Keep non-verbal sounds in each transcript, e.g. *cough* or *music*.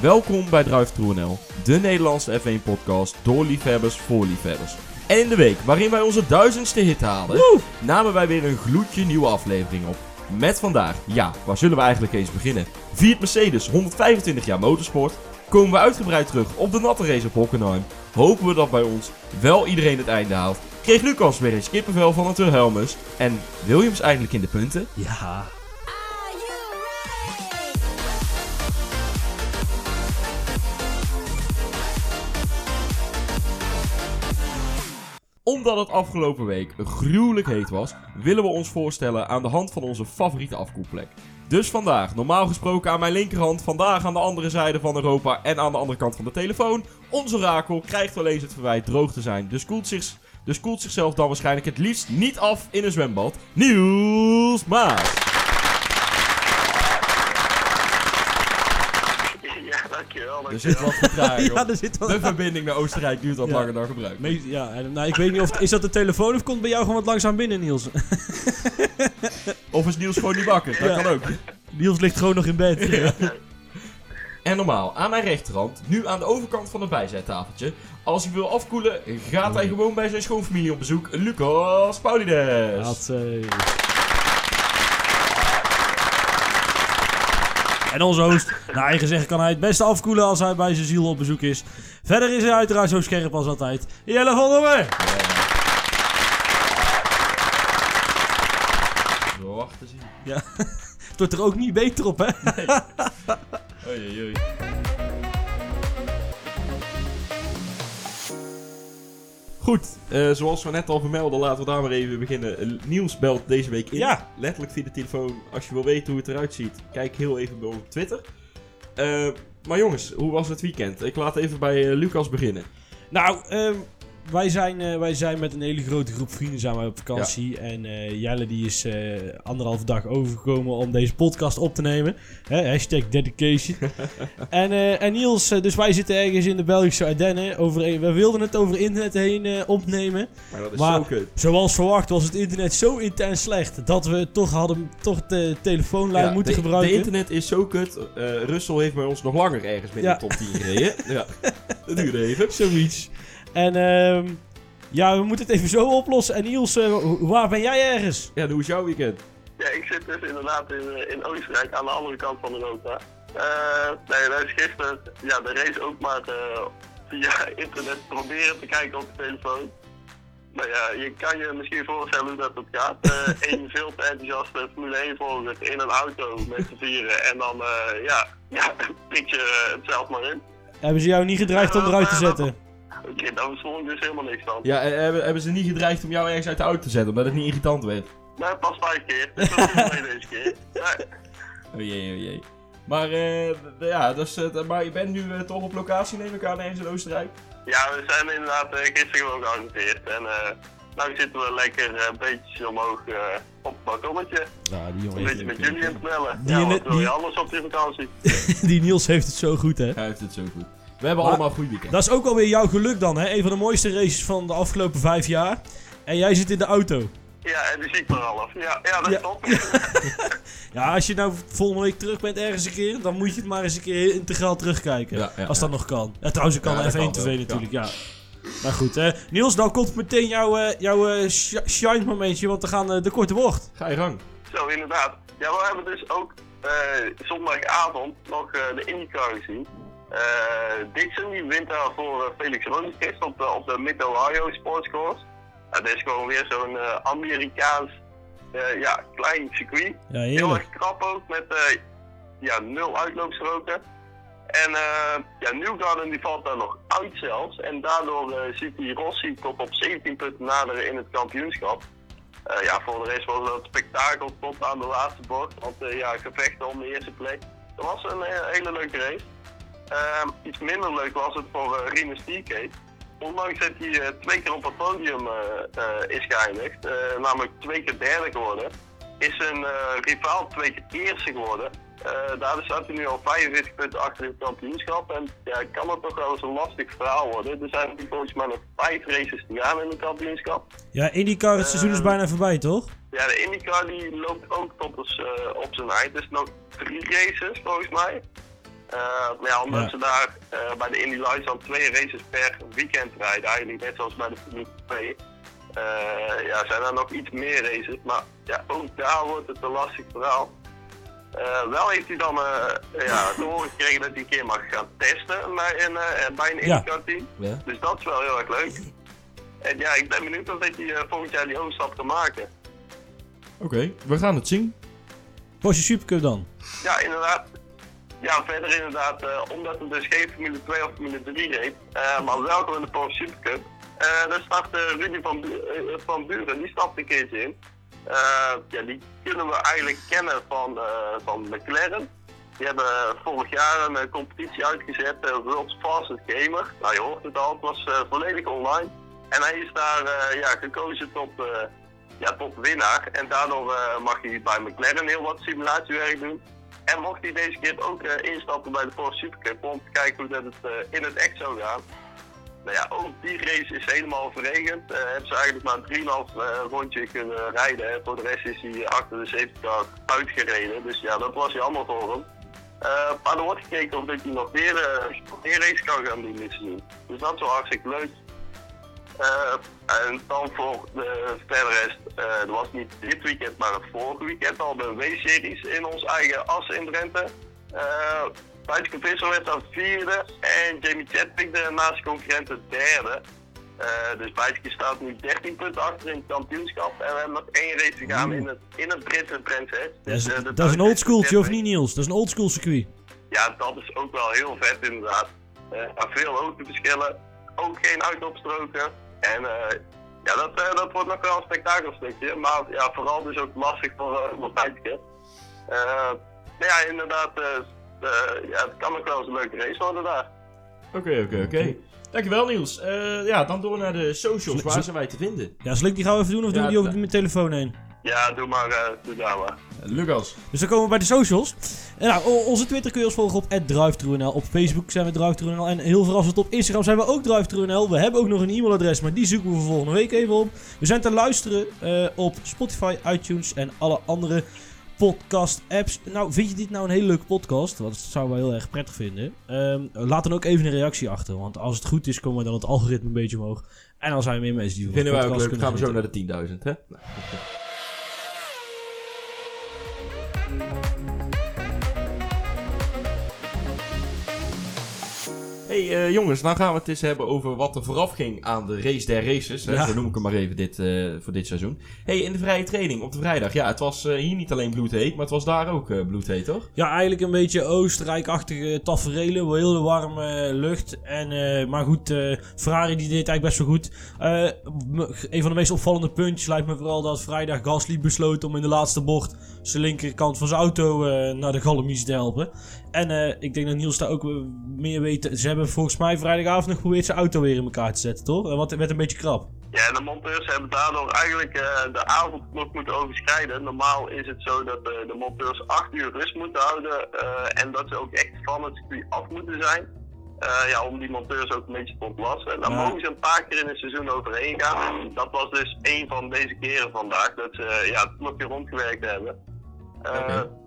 Welkom bij Drive de Nederlandse F1-podcast door liefhebbers voor liefhebbers. En in de week waarin wij onze duizendste hit halen, namen wij weer een gloedje nieuwe aflevering op. Met vandaag, ja, waar zullen we eigenlijk eens beginnen? Viert Mercedes 125 jaar motorsport, komen we uitgebreid terug op de natte race op Hockenheim. Hopen we dat bij ons wel iedereen het einde haalt. Kreeg Lucas weer eens kippenvel van het Wilhelmus. En Williams eigenlijk in de punten? Ja. Omdat het afgelopen week gruwelijk heet was, willen we ons voorstellen aan de hand van onze favoriete afkoelplek. Dus vandaag, normaal gesproken aan mijn linkerhand, vandaag aan de andere zijde van Europa en aan de andere kant van de telefoon. Onze Rakel krijgt wel eens het verwijt droog te zijn, dus koelt, zich, dus koelt zichzelf dan waarschijnlijk het liefst niet af in een zwembad. Niels Maas. Ja, dankjewel. Er zit wat vertraging *laughs* Ja, er zit wat- De verbinding naar Oostenrijk duurt wat Ja. langer dan gebruikt. Me- Ja, nou, ik weet niet of... Is dat de telefoon of komt bij jou gewoon wat langzaam binnen, Niels? *laughs* Of is Niels gewoon niet wakker? Dat Ja. kan ook. Niels ligt gewoon nog in bed. En normaal, aan mijn rechterhand, nu aan de overkant van het bijzettafeltje. Als hij wil afkoelen, gaat hij gewoon bij zijn schoonfamilie op bezoek. Lucas Paulides. Dat, En onze host, naar eigen zeggen, kan hij het beste afkoelen als hij bij zijn ziel op bezoek is. Verder is hij uiteraard zo scherp als altijd. Jelle van der Meer. Wacht te zien. Ja. *laughs* Het wordt er ook niet beter op, hè? Oei, oei, oei. Goed, eh, zoals we net al vermelden, laten we daar maar even beginnen. Eh, Niels belt deze week in. Ja. Letterlijk via de telefoon. Als je wil weten hoe het eruit ziet, kijk heel even op Twitter. Eh, maar jongens, hoe was het weekend? Ik laat even bij Lucas beginnen. Nou, ehm, wij, zijn, eh, wij zijn met een hele grote groep vrienden samen op vakantie. En eh, Jelle die is eh, anderhalf dag overgekomen om deze podcast op te nemen. Hè, hashtag dedication. *laughs* en, en Niels, dus wij zitten ergens in de Belgische Ardennen. Over, we wilden het over internet heen opnemen. Maar dat is Maar- zo kut. Zoals verwacht was het internet zo intens slecht dat we toch hadden toch de telefoonlijn Ja, moeten de, gebruiken. De internet is zo kut. Russell heeft bij ons nog langer ergens binnen Ja. de top 10 gereden. ja, *laughs* dat duurde even. Zoiets. En ehm, ja, we moeten het even zo oplossen. En Niels, eh, waar ben jij ergens? Ja, hoe is jouw weekend? Ja, ik zit dus inderdaad in, eh, in Oostenrijk, aan de andere kant van Europa. Eh nee, dat is gisteren ja, de race ook maar eh, via internet proberen te kijken op de telefoon. Maar ja, je kan je misschien voorstellen hoe dat het gaat. Eh *laughs* Eén veel te enthousiaste Formule 1 volger in een auto met z'n vieren. En dan, eh, ja, *laughs* ja, prik je het zelf maar in. Hebben ze jou niet gedreigd om eruit te zetten? Oké, daar verstond ik dus helemaal niks van. Ja, eh, hebben, hebben ze niet gedreigd om jou ergens uit de auto te zetten, omdat het niet irritant werd? Nou, pas vijf keer. Dus dat is niet deze keer. Ja, Oh jee, oh jee. Maar, eh, ja, dus, eh, maar je bent nu eh, toch op locatie, neem ik aan, ergens in Oostenrijk? Ja, we zijn inderdaad eh, gisteren gewoon gearriveerd. En eh nou zitten we lekker eh, beetjes omhoog eh, op het balkonnetje. Ja, die Een beetje met jullie in te bellen. Die ja, wat het- wil je die- anders op je vakantie? *laughs* die Niels heeft het zo goed, hè? Hij heeft het zo goed. We hebben Maar- allemaal een goed weekend. Dat is ook alweer jouw geluk dan, hè? Een van de mooiste races van de afgelopen vijf jaar. En jij zit in de auto. Ja, en die zie ik maar half. Ja, ja dat Ja. is *laughs* top. *laughs* Ja, als je nou volgende week terug bent ergens een keer, dan moet je het maar eens een keer integraal terugkijken. Ja, ja, als dat ja. nog kan. Ja, trouwens, ik kan Ja, dat F1 kan TV natuurlijk, ja. Maar goed, hè. Niels, dan komt meteen jouw, eh, jouw eh, sh- shine momentje, want we gaan eh, de korte bocht. Ga je gang. Zo, inderdaad. Ja, we hebben dus ook eh, zondagavond nog eh, de IndyCar gezien. Eh, Dixon die wint daar voor eh, Felix Rosenqvist op de, op de Mid-Ohio Sports Course. Ja, dit is gewoon weer zo'n eh, Amerikaans ja, klein circuit. Ja, Heel erg krap ook met ja, nul uitloopstroken. En eh ja, Newgarden die valt daar nog uit zelfs. En daardoor eh, ziet hij Rossi tot op 17 punten naderen in het kampioenschap. Ja, voor de rest was het een spektakel tot aan de laatste bocht. Want ja, gevechten om de eerste plek. Dat was een hele leuke race. Ehm, iets minder leuk was het voor uh, Rinus. Ondanks dat hij eh, twee keer op het podium eh, is geëindigd, namelijk twee keer derde geworden, is zijn rivaal twee keer eerste geworden. Daardoor staat hij nu al 45 punten achter in het kampioenschap. En ja, kan het toch wel eens een lastig verhaal worden. Er zijn nu volgens mij nog vijf races te gaan in het kampioenschap. Ja, IndyCar, het seizoen is Eh, bijna voorbij, toch? Ja, de IndyCar die loopt ook tot dus, op zijn eind. Dus nog drie races volgens mij. Eh, maar ja, omdat Ja. ze daar eh, bij de Indy Lights dan twee races per weekend rijden, eigenlijk net zoals bij de Formule 2. eh, ja, zijn er nog iets meer races, maar ja, ook daar wordt het een lastig verhaal. Wel heeft hij dan ja, *laughs* te horen gekregen dat hij een keer mag gaan testen bij een, bij een Ja. IndyCar team. Ja. Dus dat is wel heel erg leuk. En ja, ik ben benieuwd of hij volgend jaar die overstap kan maken. Oké, we gaan het zien. Porsche Supercup dan. Ja, inderdaad. Ja, verder inderdaad, eh, omdat het dus geen Formule 2 of Formule 3 reed, eh, maar welkom in de Porsche Supercup. Eh daar stapt eh, Rudy van, van Buren, die stapt een keertje in. Ja, die kunnen we eigenlijk kennen van, van McLaren. Die hebben vorig jaar een competitie uitgezet, World's Fastest Gamer. Nou, je hoort het al, het was volledig online. En hij is daar ja, gekozen tot, ja, tot winnaar. En daardoor mag hij bij McLaren heel wat simulatiewerk doen. En mocht hij deze keer ook eh, instappen bij de Porsche Supercup om te kijken hoe dat het eh, in het echt zou gaan. Nou ja, ook die race is helemaal verregend. Eh hebben ze eigenlijk maar 3,5 eh, rondje kunnen rijden. Voor de rest is hij achter de safety car uitgereden. Dus ja, dat was jammer voor hem. Maar er wordt gekeken of dat hij nog weer, weer race kan gaan doen dit. Dus dat is wel hartstikke leuk. Eh, en dan voor de verder rest, eh, er was niet dit weekend, maar het vorige weekend al de W-series in ons eigen as in Drenthe. Uh, Buitke Visser werd dan vierde en Jamie Chadwick de naast concurrent derde. Eh, dus Buitke staat nu 13 punten achter in het kampioenschap en we hebben nog één race te gaan in het, in het Britse Prinses. Dat is, Dus, eh, de dat is een oldschooltje, of niet Niels? Dat is een oldschool circuit. Ja, dat is ook wel heel vet inderdaad. Eh, maar veel hoogteverschillen, ook geen uitopstroken. En eh, ja, dat, eh, dat wordt nog wel een spektakelstukje. Maar ja, vooral dus ook lastig voor, uh. Eh, maar ja, inderdaad, ja, het kan nog wel eens een leuke race worden daar. Oké, oké, oké. Dankjewel Niels. Eh, ja, dan door naar de socials. Waar zijn wij te vinden? Ja, zal ik die gauw even doen of Ja, doe ik die over mijn telefoon heen? Ja, doe maar, eh, doe daar maar. Lucas. Dus dan komen we bij de socials. En nou, onze Twitter kun je ons volgen op @drivetruNL. Op Facebook zijn we drivetruNL. En heel verrassend op Instagram zijn we ook drivetruNL. We hebben ook nog een e-mailadres, maar die zoeken we voor volgende week even op. We zijn te luisteren eh, op Spotify, iTunes en alle andere podcast apps. Nou, vind je dit nou een hele leuke podcast? Want dat zouden we heel erg prettig vinden. Ehm, laat dan ook even een reactie achter. Want als het goed is, komen we dan het algoritme een beetje omhoog. En dan zijn er meer mensen die voor Vinden de wij ook leuk. Dan gaan we zo naar de 10.000, hè? Nou, Hey eh, jongens, nou gaan we het eens hebben over wat er vooraf ging aan de race der races. Hè? Ja. Zo noem ik hem maar even dit, eh, voor dit seizoen. Hey, in de vrije training op de vrijdag. Ja, het was eh, hier niet alleen bloedheet, maar het was daar ook bloedheet, toch? Ja, eigenlijk een beetje Oostenrijk-achtige taferelen. Wel heel warme eh, lucht. En, maar goed, Ferrari die deed eigenlijk best wel goed. Een van de meest opvallende puntjes lijkt me vooral dat vrijdag Gasly besloot om in de laatste bocht zijn linkerkant van zijn auto naar de gallemies te helpen. En ik denk dat Niels daar ook meer weet. Ze hebben volgens mij vrijdagavond nog geprobeerd zijn auto weer in elkaar te zetten, toch? En wat werd een beetje krap. Ja, de monteurs hebben daardoor eigenlijk eh, de avond nog moeten overschrijden. Normaal is het zo dat eh, de monteurs 8 uur rust moeten houden eh, en dat ze ook echt van het circuit af moeten zijn. Ja, om die monteurs ook een beetje te ontlasten. En daar Ja. mogen ze een paar keer in het seizoen overheen gaan. Dat was dus één van deze keren vandaag, dat ze ja, het klokje rondgewerkt hebben.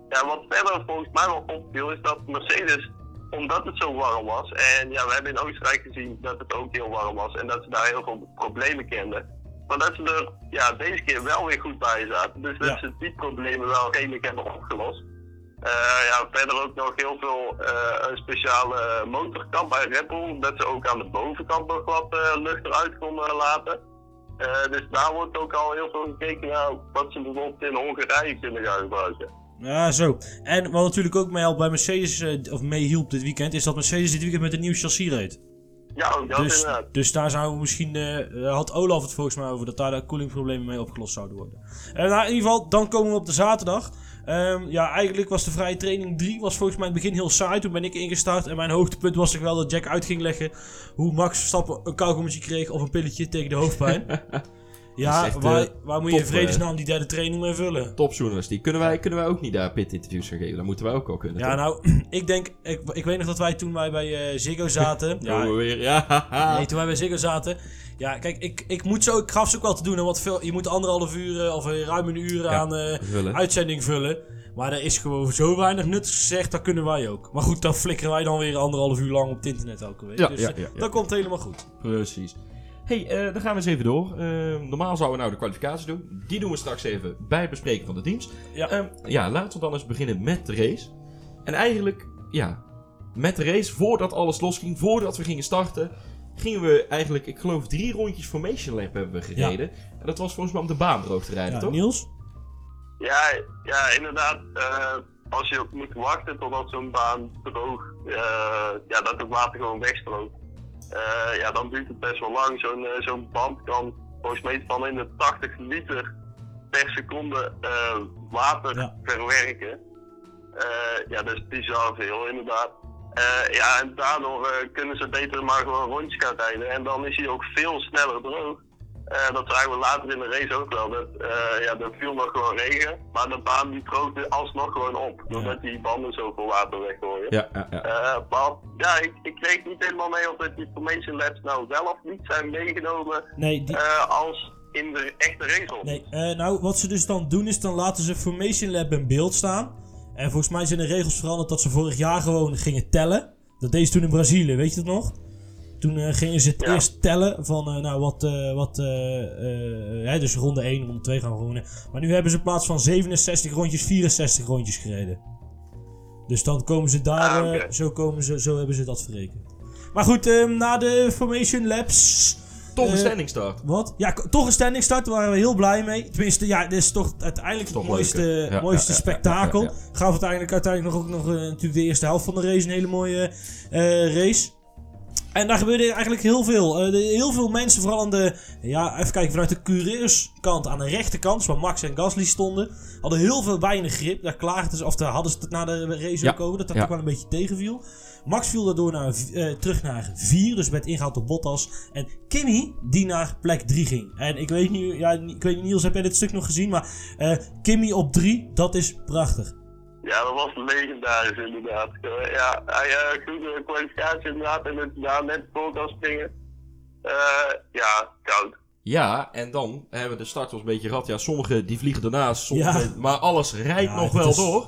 Ja, wat verder volgens mij wel opviel is dat Mercedes, omdat het zo warm was, en ja, we hebben in Oostenrijk gezien dat het ook heel warm was en dat ze daar heel veel problemen kenden. Maar dat ze er ja, deze keer wel weer goed bij zaten. Dus dat Ja. ze die problemen wel redelijk hebben opgelost. Eh, ja, verder ook nog heel veel eh, speciale motorkap bij Red Bull. Dat ze ook aan de bovenkant nog wat eh, lucht eruit konden laten. Dus daar wordt ook al heel veel gekeken naar wat ze bijvoorbeeld in Hongarije kunnen gaan gebruiken. Ja, zo. En wat natuurlijk ook mee helpt bij Mercedes, eh, of meehielp dit weekend, is dat Mercedes dit weekend met een nieuw chassis reed. Ja, ook dat Dus, inderdaad. dus daar zouden we misschien, eh, eh, had Olaf het volgens mij over, dat daar de koelingproblemen mee opgelost zouden worden. En nou, in ieder geval, dan komen we op de zaterdag. Ehm, ja, eigenlijk was de vrije training 3 was volgens mij in het begin heel saai. Toen ben ik ingestart en mijn hoogtepunt was toch wel dat Jack uit ging leggen hoe Max Verstappen een kauwgommetje kreeg of een pilletje tegen de hoofdpijn. *laughs* Ja, echt, waar, eh, waar moet je in top, vredesnaam die derde training mee vullen? Topjournalistiek. Kunnen wij, kunnen wij ook niet daar pit-interviews gaan geven? Dat moeten wij ook wel kunnen. Ja, toch? nou, *clears throat* ik denk, ik, ik weet nog dat wij toen wij bij eh, Ziggo *laughs* zaten. Ja, we weer. Ja, *laughs* Nee, toen wij bij Ziggo zaten. Ja, kijk, ik, ik, moet zo, ik gaf ze ook wel te doen. En wat veel, je moet anderhalf uur eh, of eh, ruim een uur Ja, aan eh, vullen. uitzending vullen. Maar er is gewoon zo weinig nuttigs gezegd, dat kunnen wij ook. Maar goed, dat flikkeren wij dan weer anderhalf uur lang op het internet elke week. Ja, dus ja, eh, ja, ja. dat komt helemaal goed. Precies. Hey, eh, dan gaan we eens even door. Eh, normaal zouden we nou de kwalificaties doen. Die doen we straks even bij het bespreken van de teams. Ja. Ehm, ja, laten we dan eens beginnen met de race. En eigenlijk, ja, met de race, voordat alles losging, voordat we gingen starten, gingen we eigenlijk, ik geloof, drie rondjes Formation Lab hebben we gereden. En dat was volgens mij om de baan droog te rijden, Ja, toch? Niels? Ja, ja inderdaad. eh, als je moet wachten totdat zo'n baan droog, eh, ja, dat het water gewoon wegstroomt. Eh, ja, dan duurt het best wel lang. Zo'n eh, zo'n band kan volgens mij van in de 80 liter per seconde eh, water Ja. verwerken. Ja, dat is bizar veel inderdaad. Ja, en daardoor kunnen ze beter maar gewoon rondjes gaan rijden. En dan is hij ook veel sneller droog. Eh, dat zagen we later in de race ook wel. Dat, eh, ja, er viel nog gewoon regen, maar de baan die droogde alsnog gewoon op. Doordat die banden zoveel water weggooien. Ja, ja, ja. Eh, maar ja, ik, ik weet niet helemaal mee of dat die Formation Labs nou wel of niet zijn meegenomen Nee, die, eh, als in de echte race op. Nee, eh, nou, wat ze dus dan doen is dan laten ze Formation Lab in beeld staan. En volgens mij zijn de regels veranderd dat ze vorig jaar gewoon gingen tellen. Dat deed ze toen in Brazilië, weet je het nog? Toen eh, gingen ze het Ja. eerst tellen van, eh, nou, wat, eh, wat, hè, dus ronde 1, ronde 2 gaan we gewoon. Maar nu hebben ze in plaats van 67 rondjes, 64 rondjes gereden. Dus dan komen ze daar, Ah, zo, komen ze, zo hebben ze dat verrekend. Maar goed, ehm, na de Formation Labs... Toch een standing start. wat? Ja, toch een standing start, daar waren we heel blij mee. Tenminste, ja, dit is toch uiteindelijk Toch het mooiste. Ja, mooiste ja, spektakel. ja, ja, Gaf het uiteindelijk, uiteindelijk nog ook nog natuurlijk de eerste helft van de race een hele mooie race. En daar gebeurde eigenlijk heel veel. Eh, de- heel veel mensen, vooral aan de, ja, even kijken, vanuit de coureurskant aan de rechterkant, waar Max en Gasly stonden, hadden heel veel weinig grip. Daar klaagden ze, of daar hadden ze het na de race Ja, ook over, dat dat ja. ook wel een beetje tegenviel. Max viel daardoor naar, eh, terug naar 4, dus werd ingehaald door Bottas. En Kimmy, die naar plek 3 ging. En ik weet niet, ja, ik weet niet, Niels, heb jij dit stuk nog gezien? Maar eh, Kimmy op 3, dat is prachtig. Ja, dat was legendarisch inderdaad. Eh, ja, hij uh, goede kwalificatie inderdaad en het daar net voor kan springen. Eh, ja, koud. Ja, en dan hebben we de start ons een beetje gehad. Ja, sommigen die vliegen ernaast, sommige, Ja. maar alles rijdt Ja, nog wel is- door.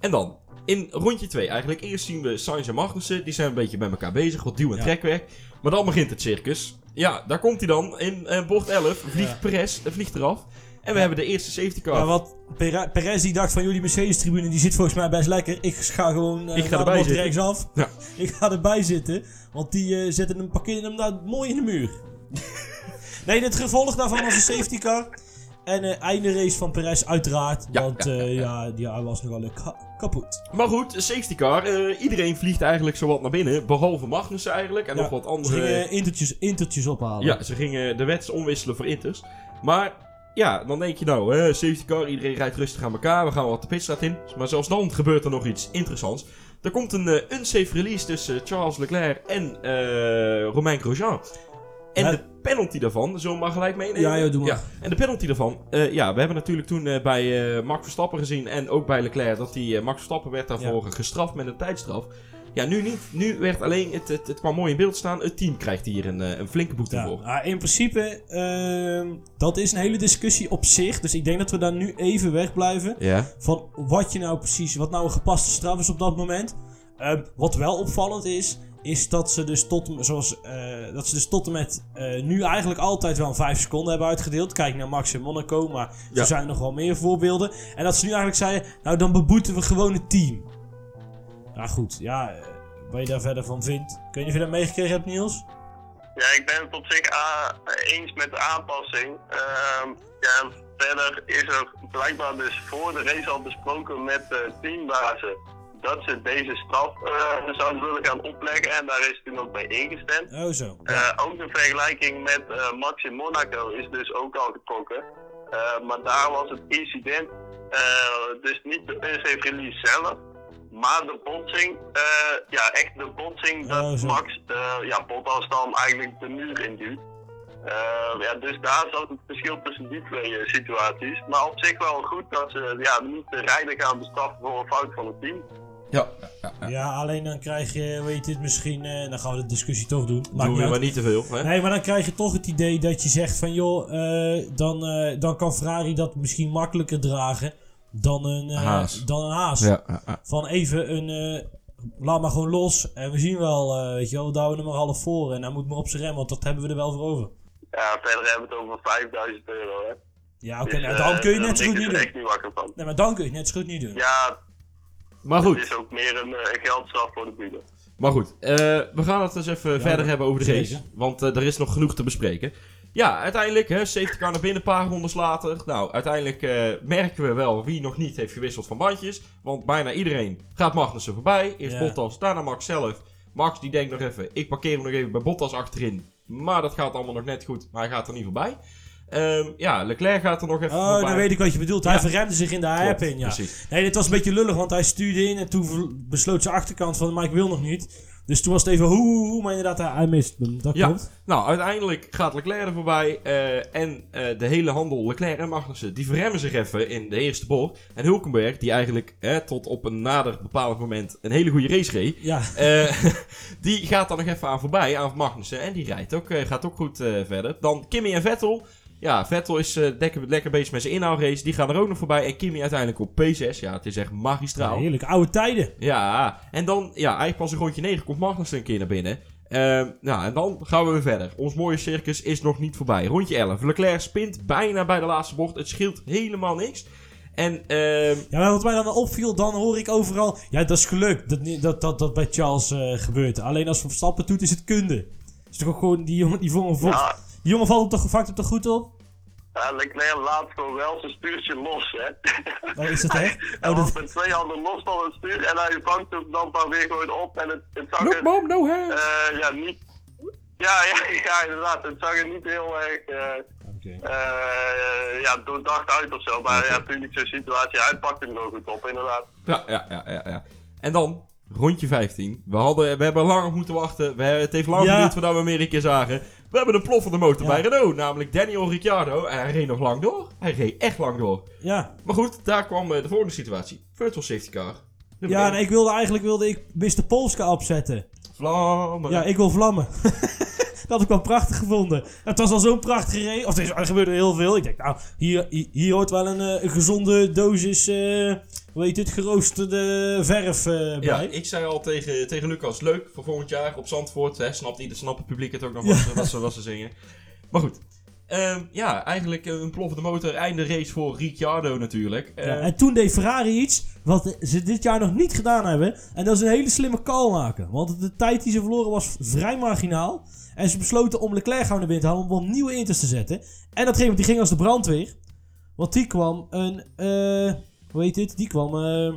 En dan, in rondje 2 eigenlijk. Eerst zien we Sainz en Magnussen. Die zijn een beetje bij elkaar bezig, wat duw- en Ja. trekwerk. Maar dan begint het circus. Ja, daar komt hij dan. In eh, bocht 11 vliegt Ja. Perez, eh, vliegt eraf. En we hebben de eerste safety car. Ja, wat Pere- Perez die dacht van jullie Mercedes-tribune die zit volgens mij best lekker. Ik ga gewoon eh Ik ga erbij zitten. rechtsaf. Ja. *laughs* Ik ga erbij zitten. Want die eh, zetten hem, parkeren hem daar mooi in de muur. *laughs* nee, het gevolg daarvan was een safety car. En eh einde race van Perez uiteraard. Ja, want ja, ja, ja, hij was nogal ka- kapot. Maar goed, safety car. iedereen vliegt eigenlijk zowat naar binnen. Behalve Magnussen eigenlijk. En nog wat Ze andere... gingen intertjes, intertjes ophalen. Ja, ze gingen de wets omwisselen voor Inters. Maar ja, dan denk je nou, hè, safety car, iedereen rijdt rustig aan elkaar. We gaan wat de pitstraat in. Maar zelfs dan gebeurt er nog iets interessants. Er komt een eh, unsafe release tussen Charles Leclerc en eh Romain Grosjean. En Ja. de penalty daarvan, zullen we maar gelijk meenemen? Ja, joh, doe maar. Ja. En de penalty daarvan, eh, ja, we hebben natuurlijk toen eh, bij eh, Max Verstappen gezien en ook bij Leclerc dat die eh, Max Verstappen werd daarvoor gestraft met een tijdstraf. Ja, nu niet. Nu werd alleen, het, het, het kwam mooi in beeld staan, het team krijgt hier een, eh, een flinke boete Ja, voor. maar in principe, ehm, dat is een hele discussie op zich. Dus ik denk dat we daar nu even wegblijven. Ja. Van wat je nou precies, wat nou een gepaste straf is op dat moment. Ehm, wat wel opvallend is, is dat ze dus tot, zoals, eh, dat ze dus tot en met eh, nu eigenlijk altijd wel een 5 seconden hebben uitgedeeld. Kijk naar Max en Monaco, maar Ja. er zijn nog wel meer voorbeelden. En dat ze nu eigenlijk zeiden, nou dan beboeten we gewoon het team. Ja goed, ja, eh, wat je daar verder van vindt. Of je dat meegekregen hebt Niels? Ja, ik ben het op zich eens met de aanpassing. Ehm, ja, verder is er blijkbaar dus voor de race al besproken met de teambazen dat ze deze straf eh, zouden willen gaan opleggen en daar is toen ook bij ingestemd. Oh zo. Eh, ook de vergelijking met Max in Monaco is dus ook al getrokken. Maar daar was het incident dus niet de unsafe release zelf, maar de botsing. eh, ja, echt de botsing dat Oh, zo. Max eh, ja, Bottas dan eigenlijk de muur induwt. Eh, ja, dus daar zat het verschil tussen die twee situaties. Maar op zich wel goed dat ze ja, niet de rijder gaan bestraffen voor een fout van het team. Ja, ja, ja. Ja, alleen dan krijg je, weet je het misschien, dan gaan we de discussie toch doen. Maakt we uit. maar niet te veel. Hè? Nee, maar dan krijg je toch het idee dat je zegt van joh, eh, dan, eh, dan kan Ferrari dat misschien makkelijker dragen. Dan een, eh, Haas. Dan een haas. Ja. Van even een... eh, laat maar gewoon los. En we zien wel, eh, weet je wel, we douwen hem maar half voor. En hij moet maar op zijn rem, want dat hebben we er wel voor over. Ja, verder hebben we het over 5000 euro, hè. Ja, oké, Dus, nou, dan kun je net zo goed ik niet dus doen. echt niet wakker van. Nee, maar dan kun je het net zo goed niet doen. Ja, Maar het goed, is ook meer een, eh, een geldstraf voor de buren. maar goed. Eh, we gaan het eens even verder hebben over de race. Want er is nog genoeg te bespreken. Ja, uiteindelijk, hè, safety car naar binnen, een paar rondes later. Nou, uiteindelijk eh, merken we wel wie nog niet heeft gewisseld van bandjes. Want bijna iedereen gaat Magnussen voorbij. Eerst Ja. Bottas, daarna Max zelf. Max die denkt nog even, ik parkeer hem nog even bij Bottas achterin. Maar dat gaat allemaal nog net goed, maar hij gaat er niet voorbij. Ehm, ja, Leclerc gaat er nog even Oh, voorbij. dan weet ik wat je bedoelt. Hij Ja. verremde zich in de Klopt, hairpin, ja. Precies. Nee, dit was een beetje lullig, want hij stuurde in en toen besloot zijn achterkant van, maar ik wil nog niet. Dus toen was het even hoe, maar inderdaad, hij, mist hem. Dat Ja. klopt. Nou, uiteindelijk gaat Leclerc er voorbij. eh, en eh, de hele handel, Leclerc en Magnussen, die verremmen zich even in de eerste bocht. En Hulkenberg, die eigenlijk eh, tot op een nader bepaald moment een hele goede race reed. Ja, eh, *laughs* die gaat dan nog even aan voorbij, aan Magnussen. En die rijdt ook, gaat ook goed verder. Dan Kimi en Vettel. Ja, Vettel is eh, lekker, lekker bezig met zijn inhaalrace. Die gaan er ook nog voorbij. En Kimi uiteindelijk op P6. Ja, het is echt magistraal. heerlijk. Oude tijden. Ja, en dan, ja, eigenlijk pas een rondje 9 komt Magnussen een keer naar binnen. Ehm, nou, en dan gaan we weer verder. Ons mooie circus is nog niet voorbij. Rondje 11. Leclerc spint bijna bij de laatste bocht. Het scheelt helemaal niks. En, ehm, Ja, maar wat mij dan opviel, dan hoor ik overal... Ja, dat is geluk dat dat, dat, dat bij Charles eh, gebeurt. Alleen als Verstappen doet, is het kunde. Is toch ook gewoon... Die jongen, die jongen, vo- Ja, die jongen valt op toch, vakt het toch goed op? ja, Leclerc laat gewoon wel zijn stuurtje los, hè. *laughs* Oh, is dat echt? Hij Oh, was dat, met twee handen los van het stuur en hij vangt hem dan maar weer gewoon op en het, het zag er, mom, no hands. eh, ja, niet... Ja, *laughs* ja, ja, inderdaad. Het zag er niet heel erg eh, Oké. eh, ja, doordacht uit of zo. Maar ja, natuurlijk zo'n situatie, hij pakt hem wel goed op, inderdaad. Ja, ja, ja, ja, ja. En dan, rondje 15. We, hadden, we hebben lang op moeten wachten. We, het heeft lang Ja. geduurd voordat we hem weer een keer zagen. We hebben een ploffende motor Ja. bij Renault. Namelijk Daniel Ricciardo. En hij reed nog lang door. Hij reed echt lang door. Ja. Maar goed, daar kwam eh, de volgende situatie. Virtual safety car. Nummer Ja, en ik wilde eigenlijk wilde ik Mr. Polska opzetten. Vlammen. Ja, ik wil vlammen. *laughs* dat had ik wel prachtig gevonden. Het was al zo'n prachtige race. Of er gebeurde heel veel. Ik denk, nou, hier, hier, hier hoort wel een, eh, een gezonde dosis, eh hoe heet het, geroosterde verf eh, Ja, bij. ik zei al tegen, tegen Lucas, leuk voor volgend jaar op Zandvoort. Hè, snapt, ieder, snapt het publiek het ook nog wat, ze- wat, ze, wat ze zingen. Maar goed. Ehm, ja, eigenlijk een ploffende motor. Einde race voor Ricciardo natuurlijk. Ja, Ehm, en toen deed Ferrari iets wat ze dit jaar nog niet gedaan hebben. En dat is een hele slimme call maken. Want de tijd die ze verloren was vrij marginaal. En ze besloten om Leclerc gewoon naar binnen te halen om wat nieuwe inters te zetten. En dat ging, die ging als de brandweer. Want die kwam een, eh, hoe heet dit? Die kwam, eh,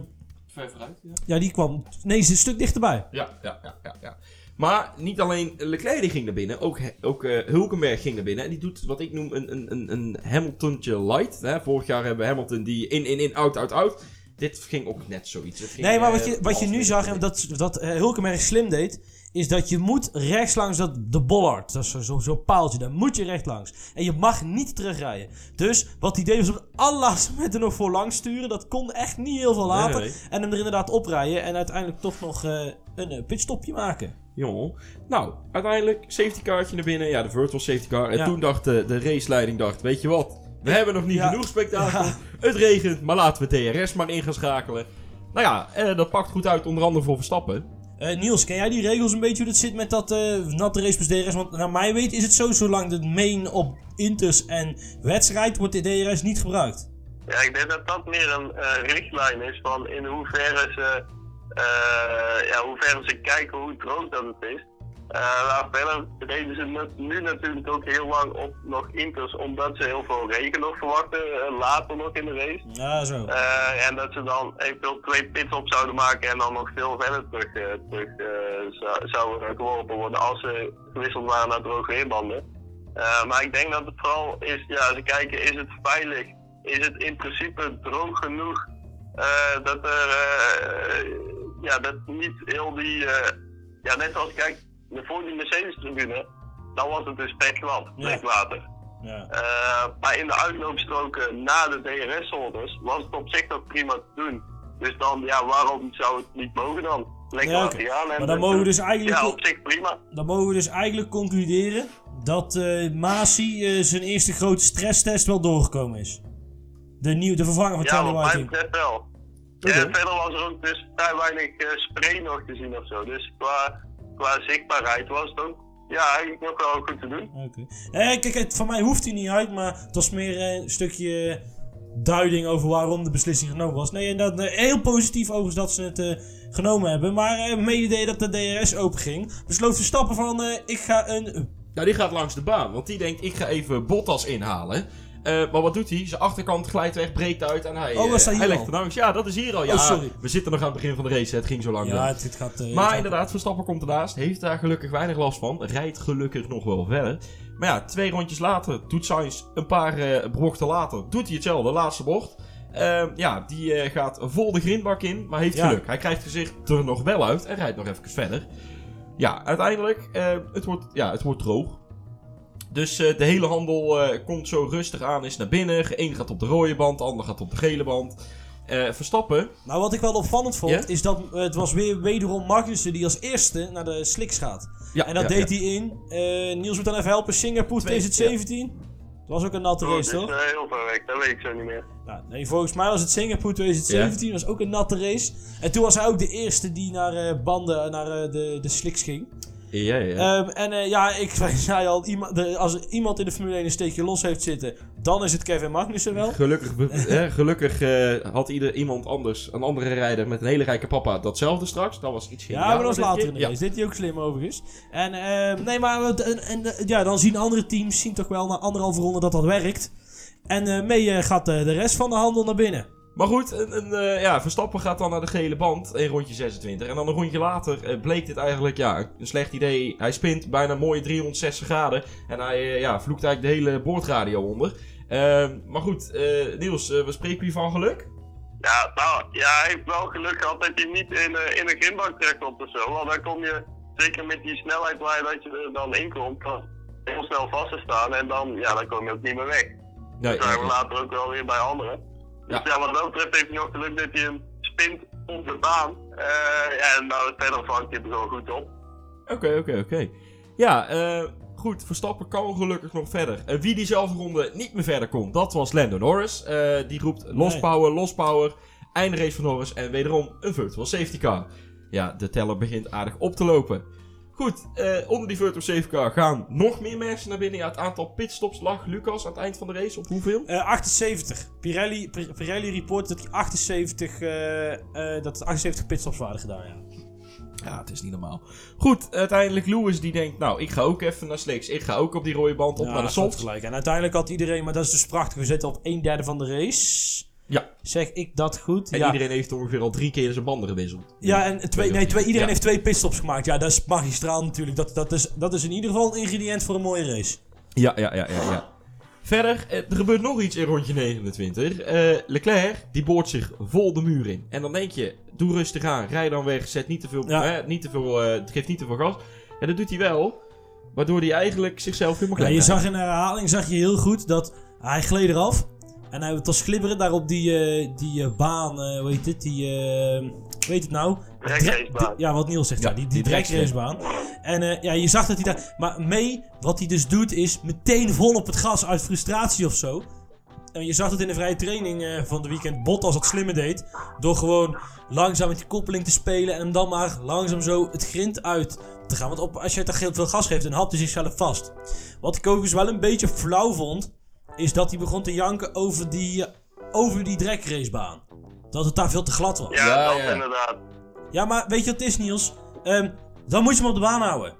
Ver vooruit, ja. ja die kwam, nee, ze is een stuk dichterbij. Ja, ja, ja, ja, ja. Maar niet alleen Leclerc ging naar binnen, ook, ook eh, Hulkenberg ging naar binnen. En die doet wat ik noem een, een, een, een Hamiltontje light. Hè? Vorig jaar hebben we Hamilton die in, in, in, out, out, out. Dit ging ook net zoiets. Ging, Nee, maar eh, wat je, wat je nu zag en dat, dat eh, Hulkenberg slim deed, is dat je moet rechts langs dat, de bollard, dat is zo'n zo, paaltje, daar moet je recht langs. En je mag niet terugrijden. Dus wat hij deed was op het allerlaatste moment er nog voor langs sturen. Dat kon echt niet heel veel later. Nee. En hem er inderdaad oprijden en uiteindelijk toch nog eh, een eh, pitstopje maken. Jongen. Nou, uiteindelijk safety cartje naar binnen. Ja, de virtual safety car. En Ja. toen dacht de, de raceleiding, dacht, weet je wat? We hebben nog niet Ja. genoeg spektakel. Ja. Het regent, maar laten we DRS maar in gaan schakelen. Nou ja, eh, dat pakt goed uit, onder andere voor Verstappen. Eh, Niels, ken jij die regels een beetje hoe dat zit met dat eh natte race plus DRS? Want naar mij weet is het zo, zolang de main op Inters en wedstrijd wordt de DRS niet gebruikt. Ja, ik denk dat dat meer een eh, richtlijn is van in hoeverre ze, ja, hoeverre ze kijken hoe droog dat het is. Maar verder reden ze nu- natuurlijk ook heel lang op nog inters, omdat ze heel veel regen nog verwachten, eh, later nog in de race. Ja, zo. Eh, en dat ze dan eventueel twee pits op zouden maken en dan nog veel verder terug, eh, terug zou- zouden geworpen worden als ze gewisseld waren naar droge weerbanden. Maar ik denk dat het vooral is, ja, ze kijken, is het veilig? Is het in principe droog genoeg dat er, ja, dat niet heel die, ja, net zoals, kijk, voor die Mercedes-tribune, dan was het dus Ja. plekwater. Ja. Eh, maar in de uitloopstroken na de DRS-zones was het op zich nog prima te doen. Dus dan, ja, waarom zou het niet mogen dan? Lekker Ja. En Maar dan mogen we dus eigenlijk, Ja, op zich prima. dan mogen we dus eigenlijk concluderen dat eh Masi eh, zijn eerste grote stresstest wel doorgekomen is. De, nieuw, de vervanger van Ja, Charlie mij Whiting. betreft wel. En verder was er ook dus vrij weinig spray nog te zien of zo. Dus qua, qua zichtbaarheid was het ook ja, eigenlijk nog wel goed te doen. Oké. Eh, kijk, het, van mij hoeft hij niet uit, maar het was meer eh, een stukje duiding over waarom de beslissing genomen was. Nee, en dat, eh, heel positief overigens dat ze het eh, genomen hebben. Maar eh mede dat de DRS openging, besloot Verstappen van eh, ik ga een... Nou, die gaat langs de baan, want die denkt, ik ga even Bottas inhalen. Eh, maar wat doet hij? Zijn achterkant glijdt weg, breekt uit en hij, Oh, eh, was dat hij legt er langs. Ja, dat is hier al. Ja, Oh, sorry. we zitten nog aan het begin van de race, het ging zo lang. Ja, het, het gaat... eh, Maar het- inderdaad, Verstappen komt ernaast. Heeft daar gelukkig weinig last van. Rijdt gelukkig nog wel verder. Maar ja, twee rondjes later doet Sainz een paar bochten later. Doet hij hetzelfde, laatste bocht. Ehm, ja, die gaat vol de grindbak in, maar heeft Ja. geluk. Hij krijgt gezicht er nog wel uit en rijdt nog even verder. Ja, uiteindelijk, het, wordt, ja, het wordt droog. Dus eh, de hele handel eh, komt zo rustig aan, is naar binnen. Eén gaat op de rode band, de ander gaat op de gele band. Eh, Verstappen, Nou, wat ik wel opvallend vond, is dat het was weer wederom Magnussen die als eerste naar de slicks gaat. ja, en dat ja, deed ja. hij in, eh, Niels moet dan even helpen, Singapore Twee, 2017. Dat was ook een natte Dat race, toch? eh, heel ver weg, dat weet ik zo niet meer. Nou, nee, volgens mij was het Singapore 2017, was ook een natte race. En toen was hij ook de eerste die naar eh, banden, naar eh, de, de slicks ging. Ja, ja. Ehm, en eh, ja, ik *laughs* zei al, iemand, de, als iemand in de Formule 1 een steekje los heeft zitten, dan is het Kevin Magnussen wel. Gelukkig, *laughs* gelukkig eh, had ieder, iemand anders, een andere rijder met een hele rijke papa, datzelfde straks. Dat was iets Ja, maar dat was later in de Ja. race. Dit hij ook slim overigens. En ehm, nee, maar wat- en, en, eh, ja, dan zien andere teams zien toch wel na anderhalve ronde dat dat werkt. En eh, mee eh, gaat eh, de rest van de handel naar binnen. Maar goed, een, een, eh, ja, Verstappen gaat dan naar de gele band in rondje 26. En dan een rondje later eh, bleek dit eigenlijk ja, een slecht idee. Hij spint bijna mooie 360 graden. En hij eh, ja, vloekt eigenlijk de hele boordradio onder. Ehm, maar goed, Niels, we spreken hier van geluk? Ja, nou, ja, hij heeft wel geluk gehad dat je niet in, in een grindbak terechtkomt of zo. Want dan kom je, zeker met die snelheid waar je, dat je er dan in komt, heel snel vast te staan. En dan, ja, dan kom je ook niet meer weg. Nee, Dat zagen we later ook wel weer bij anderen. Dus Ja. ja, wat dat betreft heeft hij nog geluk dat hij hem spint op de baan. Eh, ja, en nou, verder vangt hij er gewoon goed op. Oké, oké, oké. Ja, eh, goed, Verstappen kan gelukkig nog verder. En wie diezelfde ronde niet meer verder kon, dat was Lando Norris. Eh, die roept los Nee. power, los power. Eindrace van Norris en wederom een virtual safety car. Ja, de teller begint aardig op te lopen. Goed, eh, onder die virtual safety car gaan nog meer mensen naar binnen. Ja, het aantal pitstops lag Lucas aan het eind van de race op hoeveel? Eh, 78. Pirelli, Pir- Pirelli report dat hij 78, eh, eh, dat 78 pitstops waren gedaan, ja. Ja, het is niet normaal. Goed, uiteindelijk Lewis die denkt, nou, ik ga ook even naar Slicks. Ik ga ook op die rode band op ja, naar de dat is softs. gelijk. En uiteindelijk had iedereen, maar dat is dus prachtig, we zitten op 1 derde van de race. Ja, Zeg ik dat goed? en ja. iedereen heeft ongeveer al drie keer zijn banden gewisseld. Ja, en twee, nee, twee, iedereen Ja. heeft twee pitstops gemaakt. Ja, dat is magistraal natuurlijk. Dat, dat, is, dat is in ieder geval een ingrediënt voor een mooie race. Ja, ja, ja, ja, ja. Verder, eh, er gebeurt nog iets in rondje 29. Eh, Leclerc, die boort zich vol de muur in. En dan denk je, doe rustig aan, rij dan weg, zet niet te veel, Ja. eh, niet te veel, eh, geef niet te veel gas. Ja, dat doet hij wel, waardoor hij eigenlijk zichzelf helemaal Ja, klein je zag in de herhaling zag je heel goed dat hij gleed eraf. En hij was glibberen daar op die, eh, die eh, baan, eh hoe heet het, die, eh, hoe heet het nou? Drekracebaan. Ja, wat Niels zegt, ja, Ja, die, die drekracebaan. En eh, ja, je zag dat hij daar... Maar mee, wat hij dus doet, is meteen vol op het gas uit frustratie of zo. En je zag het in de vrije training eh, van de weekend Bottas dat slimmer deed. Door gewoon langzaam met die koppeling te spelen en hem dan maar langzaam zo het grind uit te gaan. Want op, als je te veel gas geeft, dan hapt hij zichzelf vast. Wat ik ook eens wel een beetje flauw vond, is dat hij begon te janken over die, eh, over die drekracebaan. Dat het daar veel te glad was. Ja, Ja, dat ja. inderdaad. Ja, maar weet je wat het is, Niels? Ehm, dan moet je hem op de baan houden.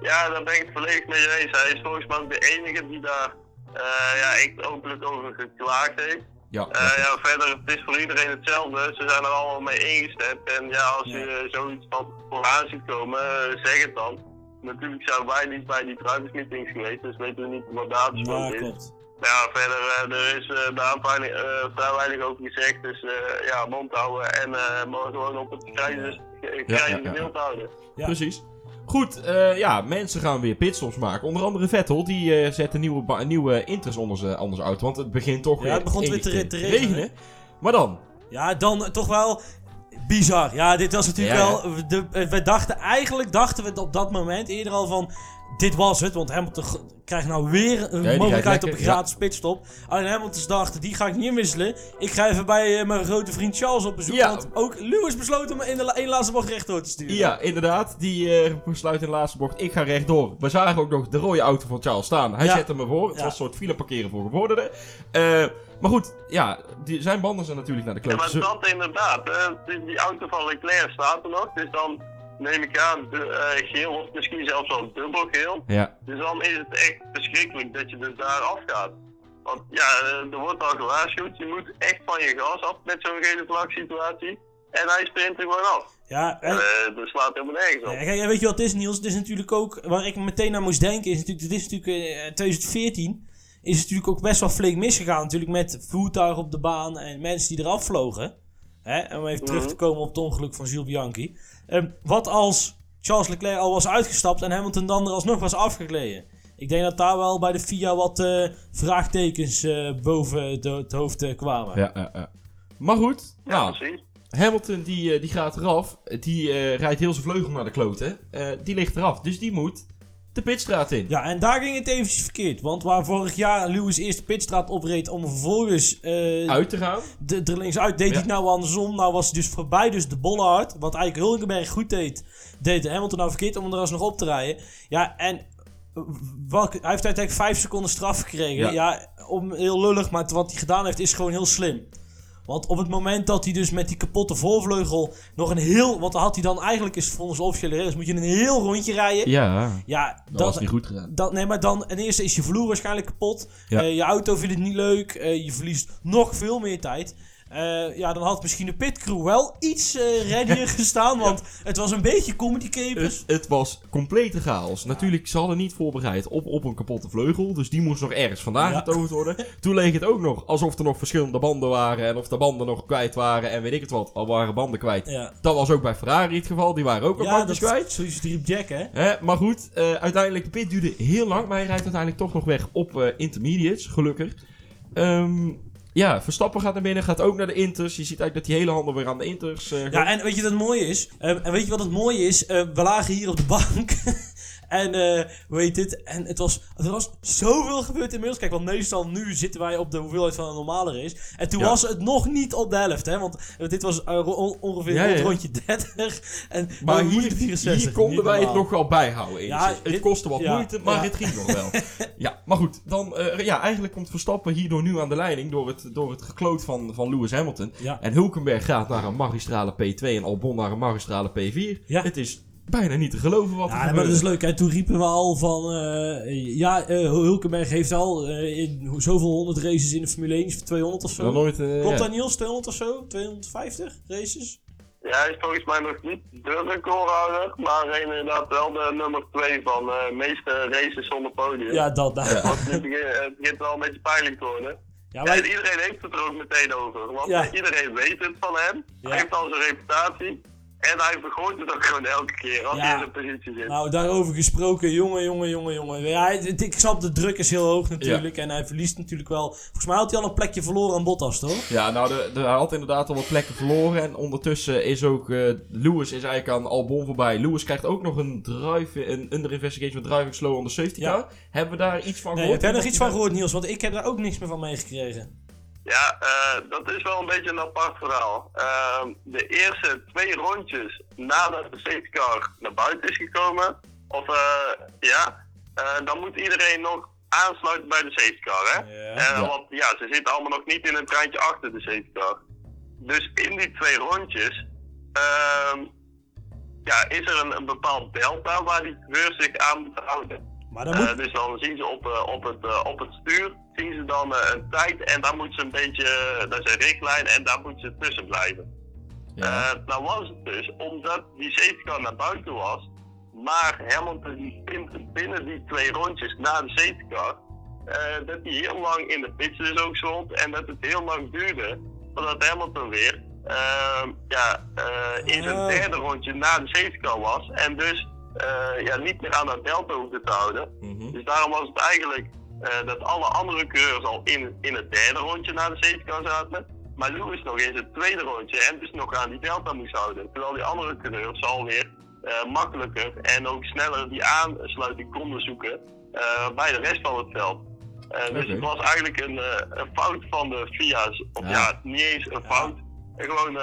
Ja, daar ben ik het volledig mee eens. Hij is volgens mij ook de enige die daar eh, ja, echt openlijk over geklaagd heeft. Ja, Eh, ja, verder, het is voor iedereen hetzelfde. Ze zijn er allemaal mee ingestemd. En ja, als Ja. je zoiets van vooraan ziet komen, zeg het dan. Natuurlijk zijn wij niet bij die druiversmeetings geweest, dus weten we niet wat daar besproken Ja, is. klopt. Ja, verder, eh, er is eh, daar weinig, eh, vrij weinig over gezegd. Dus eh, ja, mond houden en eh maar gewoon op het grijze ja, ja. beeld houden. Ja. precies. Goed, eh, ja, mensen gaan weer pitstops maken. Onder andere Vettel, die eh, zet een nieuwe, nieuwe inters onder zijn zijn auto. Want het begint toch Ja, weer, het begon weer te- regenen. Maar dan, Ja, dan toch wel bizar. Ja, dit was natuurlijk Ja, wel... De, we dachten, eigenlijk dachten we op dat moment eerder al van... dit was het, want Hamilton krijgt nou weer een mogelijkheid op een gratis pitstop. Alleen Hamilton dacht, die ga ik niet inwisselen. Ik ga even bij eh, mijn grote vriend Charles op bezoek. Ja. Want ook Lewis besloot hem in de één laatste bocht rechtdoor te sturen. Ja, inderdaad. Die eh, besluit in de laatste bocht, ik ga rechtdoor. We zagen ook nog de rode auto van Charles staan. Hij Ja. zette me voor. Het Ja. was een soort file parkeren voor gevorderden. Eh, maar goed, ja, die, zijn banden zijn natuurlijk naar de Ja, klote. maar dat inderdaad. eh, die, die auto van Leclerc staat er nog. Dus dan neem ik aan de, eh, geel of misschien zelfs wel dubbel geel. Ja, Dus dan is het echt verschrikkelijk dat je dus daar afgaat. Want ja, eh, er wordt al gewaarschuwd. Je moet echt van je gas af met zo'n gele vlag situatie. En hij sprint er gewoon af. Ja, en- Eh dat slaat helemaal nergens op. Ja, kijk, weet je wat het is, Niels? Het is natuurlijk ook, waar ik meteen aan moest denken, is natuurlijk, dit is natuurlijk eh, 2014, is het natuurlijk ook best wel flink misgegaan. Natuurlijk met voertuigen op de baan en mensen die eraf vlogen. Hè? Om even terug te komen op het ongeluk van Jules Bianchi. Ehm, wat als Charles Leclerc al was uitgestapt en Hamilton dan er alsnog was afgegleden? Ik denk dat daar wel bij de FIA wat eh, vraagtekens eh, boven het, het hoofd eh, kwamen. ja, ja, ja. Maar goed, Ja, nou. Hamilton die, eh, die gaat eraf. Die eh, rijdt heel zijn vleugel naar de kloten. Eh, die ligt eraf, dus die moet de pitstraat in. Ja, en daar ging het eventjes verkeerd. Want waar vorig jaar Lewis eerst de pitstraat opreed om vervolgens eh, Uit te gaan. de, er links deed hij het nou andersom. Nou was hij dus voorbij dus de Bollard. Wat eigenlijk Hulkenberg goed deed, deed Hamilton nou verkeerd om er alsnog op te rijden. Ja, en hij heeft uiteindelijk 5 seconden straf gekregen. Ja. Ja, om, heel lullig, maar wat hij gedaan heeft is gewoon heel slim. Want op het moment dat hij dus met die kapotte voorvleugel nog een heel... Want dan had hij dan eigenlijk, is volgens de officiële regels, moet je een heel rondje rijden. Ja, Ja, dat was niet goed gedaan. dan, nee, maar dan, ten eerste is je vloer waarschijnlijk kapot. Ja. Eh, je auto vindt het niet leuk. eh, je verliest nog veel meer tijd. Eh, ja, dan had misschien de pitcrew wel iets readier *laughs* gestaan. Want het was een beetje comedy capers. Het, het was complete chaos. Natuurlijk, ze hadden niet voorbereid op, op een kapotte vleugel. Dus die moest nog ergens vandaan Ja. getoond worden. *laughs* Toen leek het ook nog alsof er nog verschillende banden waren. En of de banden nog kwijt waren. En weet ik het wat, al waren banden kwijt. Ja, Dat was ook bij Ferrari het geval. Die waren ook al bandjes kwijt. Zoals Streep Jack, hè? Maar goed, eh, uiteindelijk, de pit duurde heel lang. Maar hij rijdt uiteindelijk toch nog weg op intermediates, gelukkig. Ehm, ja, Verstappen gaat naar binnen, gaat ook naar de inters. Je ziet eigenlijk dat die hele handel weer aan de inters eh, Ja, en weet je wat het mooie is? Eh, en weet je wat het mooie is? Eh, we lagen hier op de bank. *laughs* en eh hoe heet dit? En het was, er was zoveel gebeurd inmiddels. Kijk, want meestal nu zitten wij op de hoeveelheid van een normale race. En toen Ja. was het nog niet op de helft, hè? Want eh, dit was eh, on- ongeveer Ja, rond rondje 30. En Maar hier, je 64, hier konden wij het nog wel bijhouden. Ja, dit- het kostte wat moeite, maar het ging nog wel. *laughs* ja, maar goed. Dan, eh, ja, eigenlijk komt Verstappen hierdoor nu aan de leiding door het, door het gekloot van, van Lewis Hamilton. Ja. En Hulkenberg gaat naar een magistrale P2 en Albon naar een magistrale P4. Ja. Het is bijna niet te geloven wat er Ja, maar dat is leuk. En toen riepen we al van... eh, ja, eh, Hulkenberg heeft al eh, in zoveel honderd races in de Formule 1. Is 200 of zo. Nog nooit, eh, Klopt ja. dat Niels? 200 of zo? 250 races? Ja, hij is volgens mij nog niet de recordhouder, maar inderdaad wel de nummer 2 van de meeste races zonder podium. Ja, dat. nou. Ja. Want het begint, het begint wel een beetje pijnlijk te worden. Ja, wij- iedereen heeft het er ook meteen over. Want Ja. iedereen weet het van hem. Ja. Hij heeft al zijn reputatie. En hij vergooit het ook gewoon elke keer als Ja. hij in een positie zit. Nou, daarover gesproken, jongen, jongen, jongen, jongen. Ja, ik snap, de druk is heel hoog natuurlijk. En hij verliest natuurlijk wel. Volgens mij had hij al een plekje verloren aan Bottas, toch? Ja, nou, de, de, hij had inderdaad al wat plekken verloren. En ondertussen is ook eh, Lewis is eigenlijk aan Albon voorbij. Lewis krijgt ook nog een drive, een under investigation met driving slow on the safety Ja. car. Hebben we daar iets van Nee, gehoord? heb jij nog iets van gehoord, Niels? Want ik heb daar ook niks meer van meegekregen. Ja, eh, dat is wel een beetje een apart verhaal. Ehm, de eerste twee rondjes nadat de safety car naar buiten is gekomen, of eh, ja, eh, dan moet iedereen nog aansluiten bij de safety car, hè? Ja. Want ja, ze zitten allemaal nog niet in een treintje achter de safety car. Dus in die twee rondjes, ehm, ja, is er een, een bepaald delta waar die coureur zich aan moet houden. Maar dan moet... dus dan zien ze op, op, het, op het stuur zien ze dan eh, een tijd en daar moeten ze een beetje, eh, dat is een richtlijn en daar moeten ze tussen blijven. Ja. Eh, nou was het dus, omdat die safety car naar buiten was, maar Hamilton die binnen die twee rondjes na de safety car, dat hij heel lang in de pits dus ook stond en dat het heel lang duurde voordat Hamilton weer eh, ja, in zijn Oh. derde rondje na de safety car was en dus ja, niet meer aan dat delta hoefde te houden. Mhm. Dus daarom was het eigenlijk eh, dat alle andere coureurs al in, in het derde rondje naar de safety zaten. Maar Lewis nog in zijn tweede rondje en dus nog aan die delta moest houden. Terwijl die andere coureurs alweer eh, makkelijker en ook sneller die aansluiting konden zoeken eh, bij de rest van het veld. Dus het was eigenlijk een, een fout van de FIA's. Of Ja. ja, niet eens een fout. Gewoon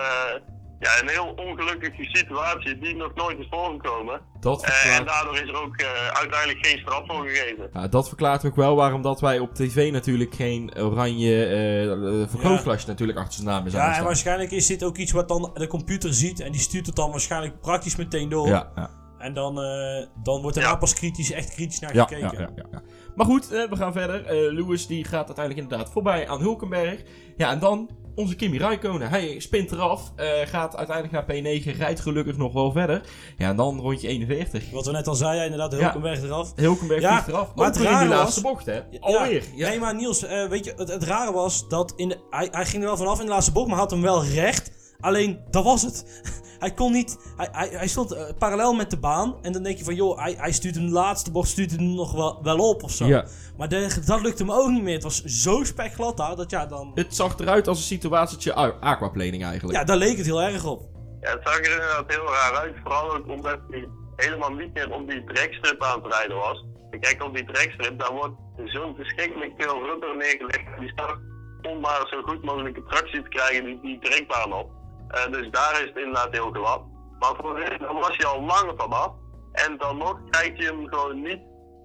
ja, een heel ongelukkige situatie die nog nooit is voorgekomen. Dat Eh, en verklaart, daardoor is er ook eh, uiteindelijk geen straf voor gegeven. ja, dat verklaart ook wel waarom dat wij op tv natuurlijk geen oranje eh vergrootglasje natuurlijk achter zijn naam is Ja, en waarschijnlijk is dit ook iets wat dan de computer ziet en die stuurt het dan waarschijnlijk praktisch meteen door. Ja, ja. En dan, eh, dan wordt er Ja. nou pas kritisch, echt kritisch naar Ja, gekeken. ja, ja, ja, ja. Maar goed, eh, we gaan verder. Eh, Lewis die gaat uiteindelijk inderdaad voorbij aan Hulkenberg. Ja, en dan onze Kimi Räikkönen. Hij spint eraf, eh, gaat uiteindelijk naar P9, rijdt gelukkig nog wel verder. Ja, en dan rondje 41. Wat we net al zeiden, inderdaad, de Ja. Hulkenberg eraf. Hulkenberg Ja, eraf. maar het weer in die rare laatste was- bocht, hè? Alweer. Ja. Nee, maar Niels, eh, weet je, het, het rare was dat in de, hij, hij ging er wel vanaf in de laatste bocht, maar had hem wel recht. Alleen, dat was het. *laughs* hij kon niet, hij, hij, hij stond eh, parallel met de baan. En dan denk je van, joh, hij, hij stuurt hem de laatste bocht, stuurt hem nog wel, wel op of zo. Ja. Maar de- dat lukte hem ook niet meer. Het was zo spekglad daar, dat ja, dan... Het zag eruit als een situatietje aquaplaning eigenlijk. Ja, daar leek het heel erg op. Ja, het zag er inderdaad heel raar uit. Vooral ook omdat hij helemaal niet meer op die trekstrip aan het rijden was. Kijk, op die trekstrip, daar wordt zo'n verschrikkelijk veel rubber neergelegd. Die staat om maar zo goed mogelijk een tractie te krijgen, die, die trekbaan op. Eh, dus daar is het inderdaad heel glad. Maar voor de dan was hij al lang vanaf. En dan nog krijg je hem gewoon niet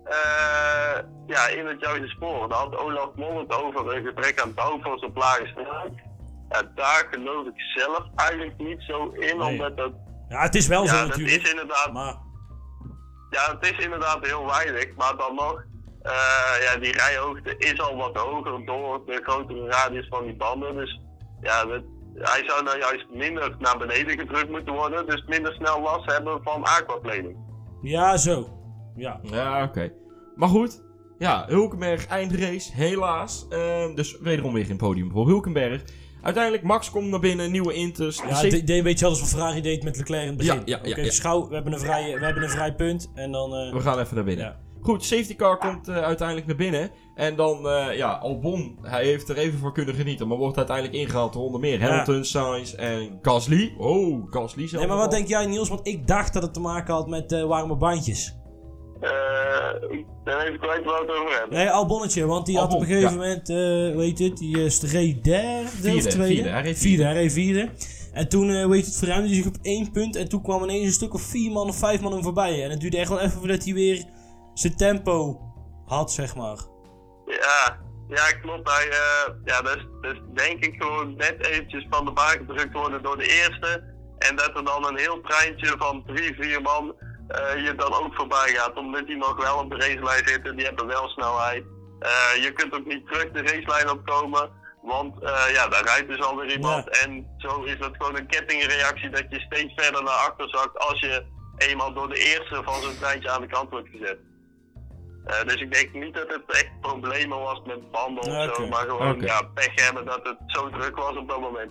eh, ja, in het juiste spoor. Daar had Olaf Mol het over een gebrek aan downforce op lage snelheid. Ja, daar geloof ik zelf eigenlijk niet zo in, Nee. omdat dat, Ja, het is wel zo ja, natuurlijk. is inderdaad, Maar ja, het is inderdaad heel weinig, maar dan nog, eh, ja, die rijhoogte is al wat hoger door de grotere radius van die banden. Dus ja, dat, hij zou nou juist minder naar beneden gedrukt moeten worden, dus minder snel last hebben van aquaplaning. ja, zo. Ja. Ja, oké. Maar goed. Ja, Hulkenberg eindrace, helaas. Ehm, dus wederom weer geen podium voor Hulkenberg. Uiteindelijk, Max komt naar binnen, nieuwe Inters. De Ja, het deed een beetje zoals wat Ferrari deed met Leclerc in het begin. Ja, ja, ja, schouw, we hebben, een vrij, we hebben een vrij punt. En dan... eh, We gaan even naar binnen. Ja. Goed, safety car komt eh, uiteindelijk naar binnen. En dan, eh, ja, Albon, hij heeft er even voor kunnen genieten. Maar wordt uiteindelijk ingehaald door onder meer Ja. Hamilton, Sainz en Gasly. Oh, Gasly zelf. Nee, maar wat denk jij Niels? Want ik dacht dat het te maken had met eh, warme bandjes. Eh, ik ben even kwijt waar we het over hebben. Nee, Albonnetje, want die had op een gegeven ja. moment, eh hoe heet het, die is reed derde Vierde, of tweede? vierde, hij reed vierde. hij reed vierde. En toen, eh weet het, verruimde hij zich op één punt en toen kwam ineens een stuk of vier man of vijf man hem voorbij. En het duurde echt wel even voordat hij weer zijn tempo had, zeg maar. Ja, ja klopt. Hij, eh, ja, dat dat is denk ik gewoon net eventjes van de baan gedrukt worden door de eerste. En dat er dan een heel treintje van drie, vier man eh, je dan ook voorbij gaat. Omdat die nog wel op de racelijn zitten, die hebben wel snelheid. Eh, je kunt ook niet terug de racelijn opkomen. Want ja, daar rijdt dus alweer iemand. En zo is het gewoon een kettingreactie dat je steeds verder naar achter zakt als je eenmaal door de eerste van zo'n treintje aan de kant wordt gezet. Eh, dus ik denk niet dat het echt problemen was met banden of zo, maar gewoon ja, pech hebben dat het zo druk was op dat moment.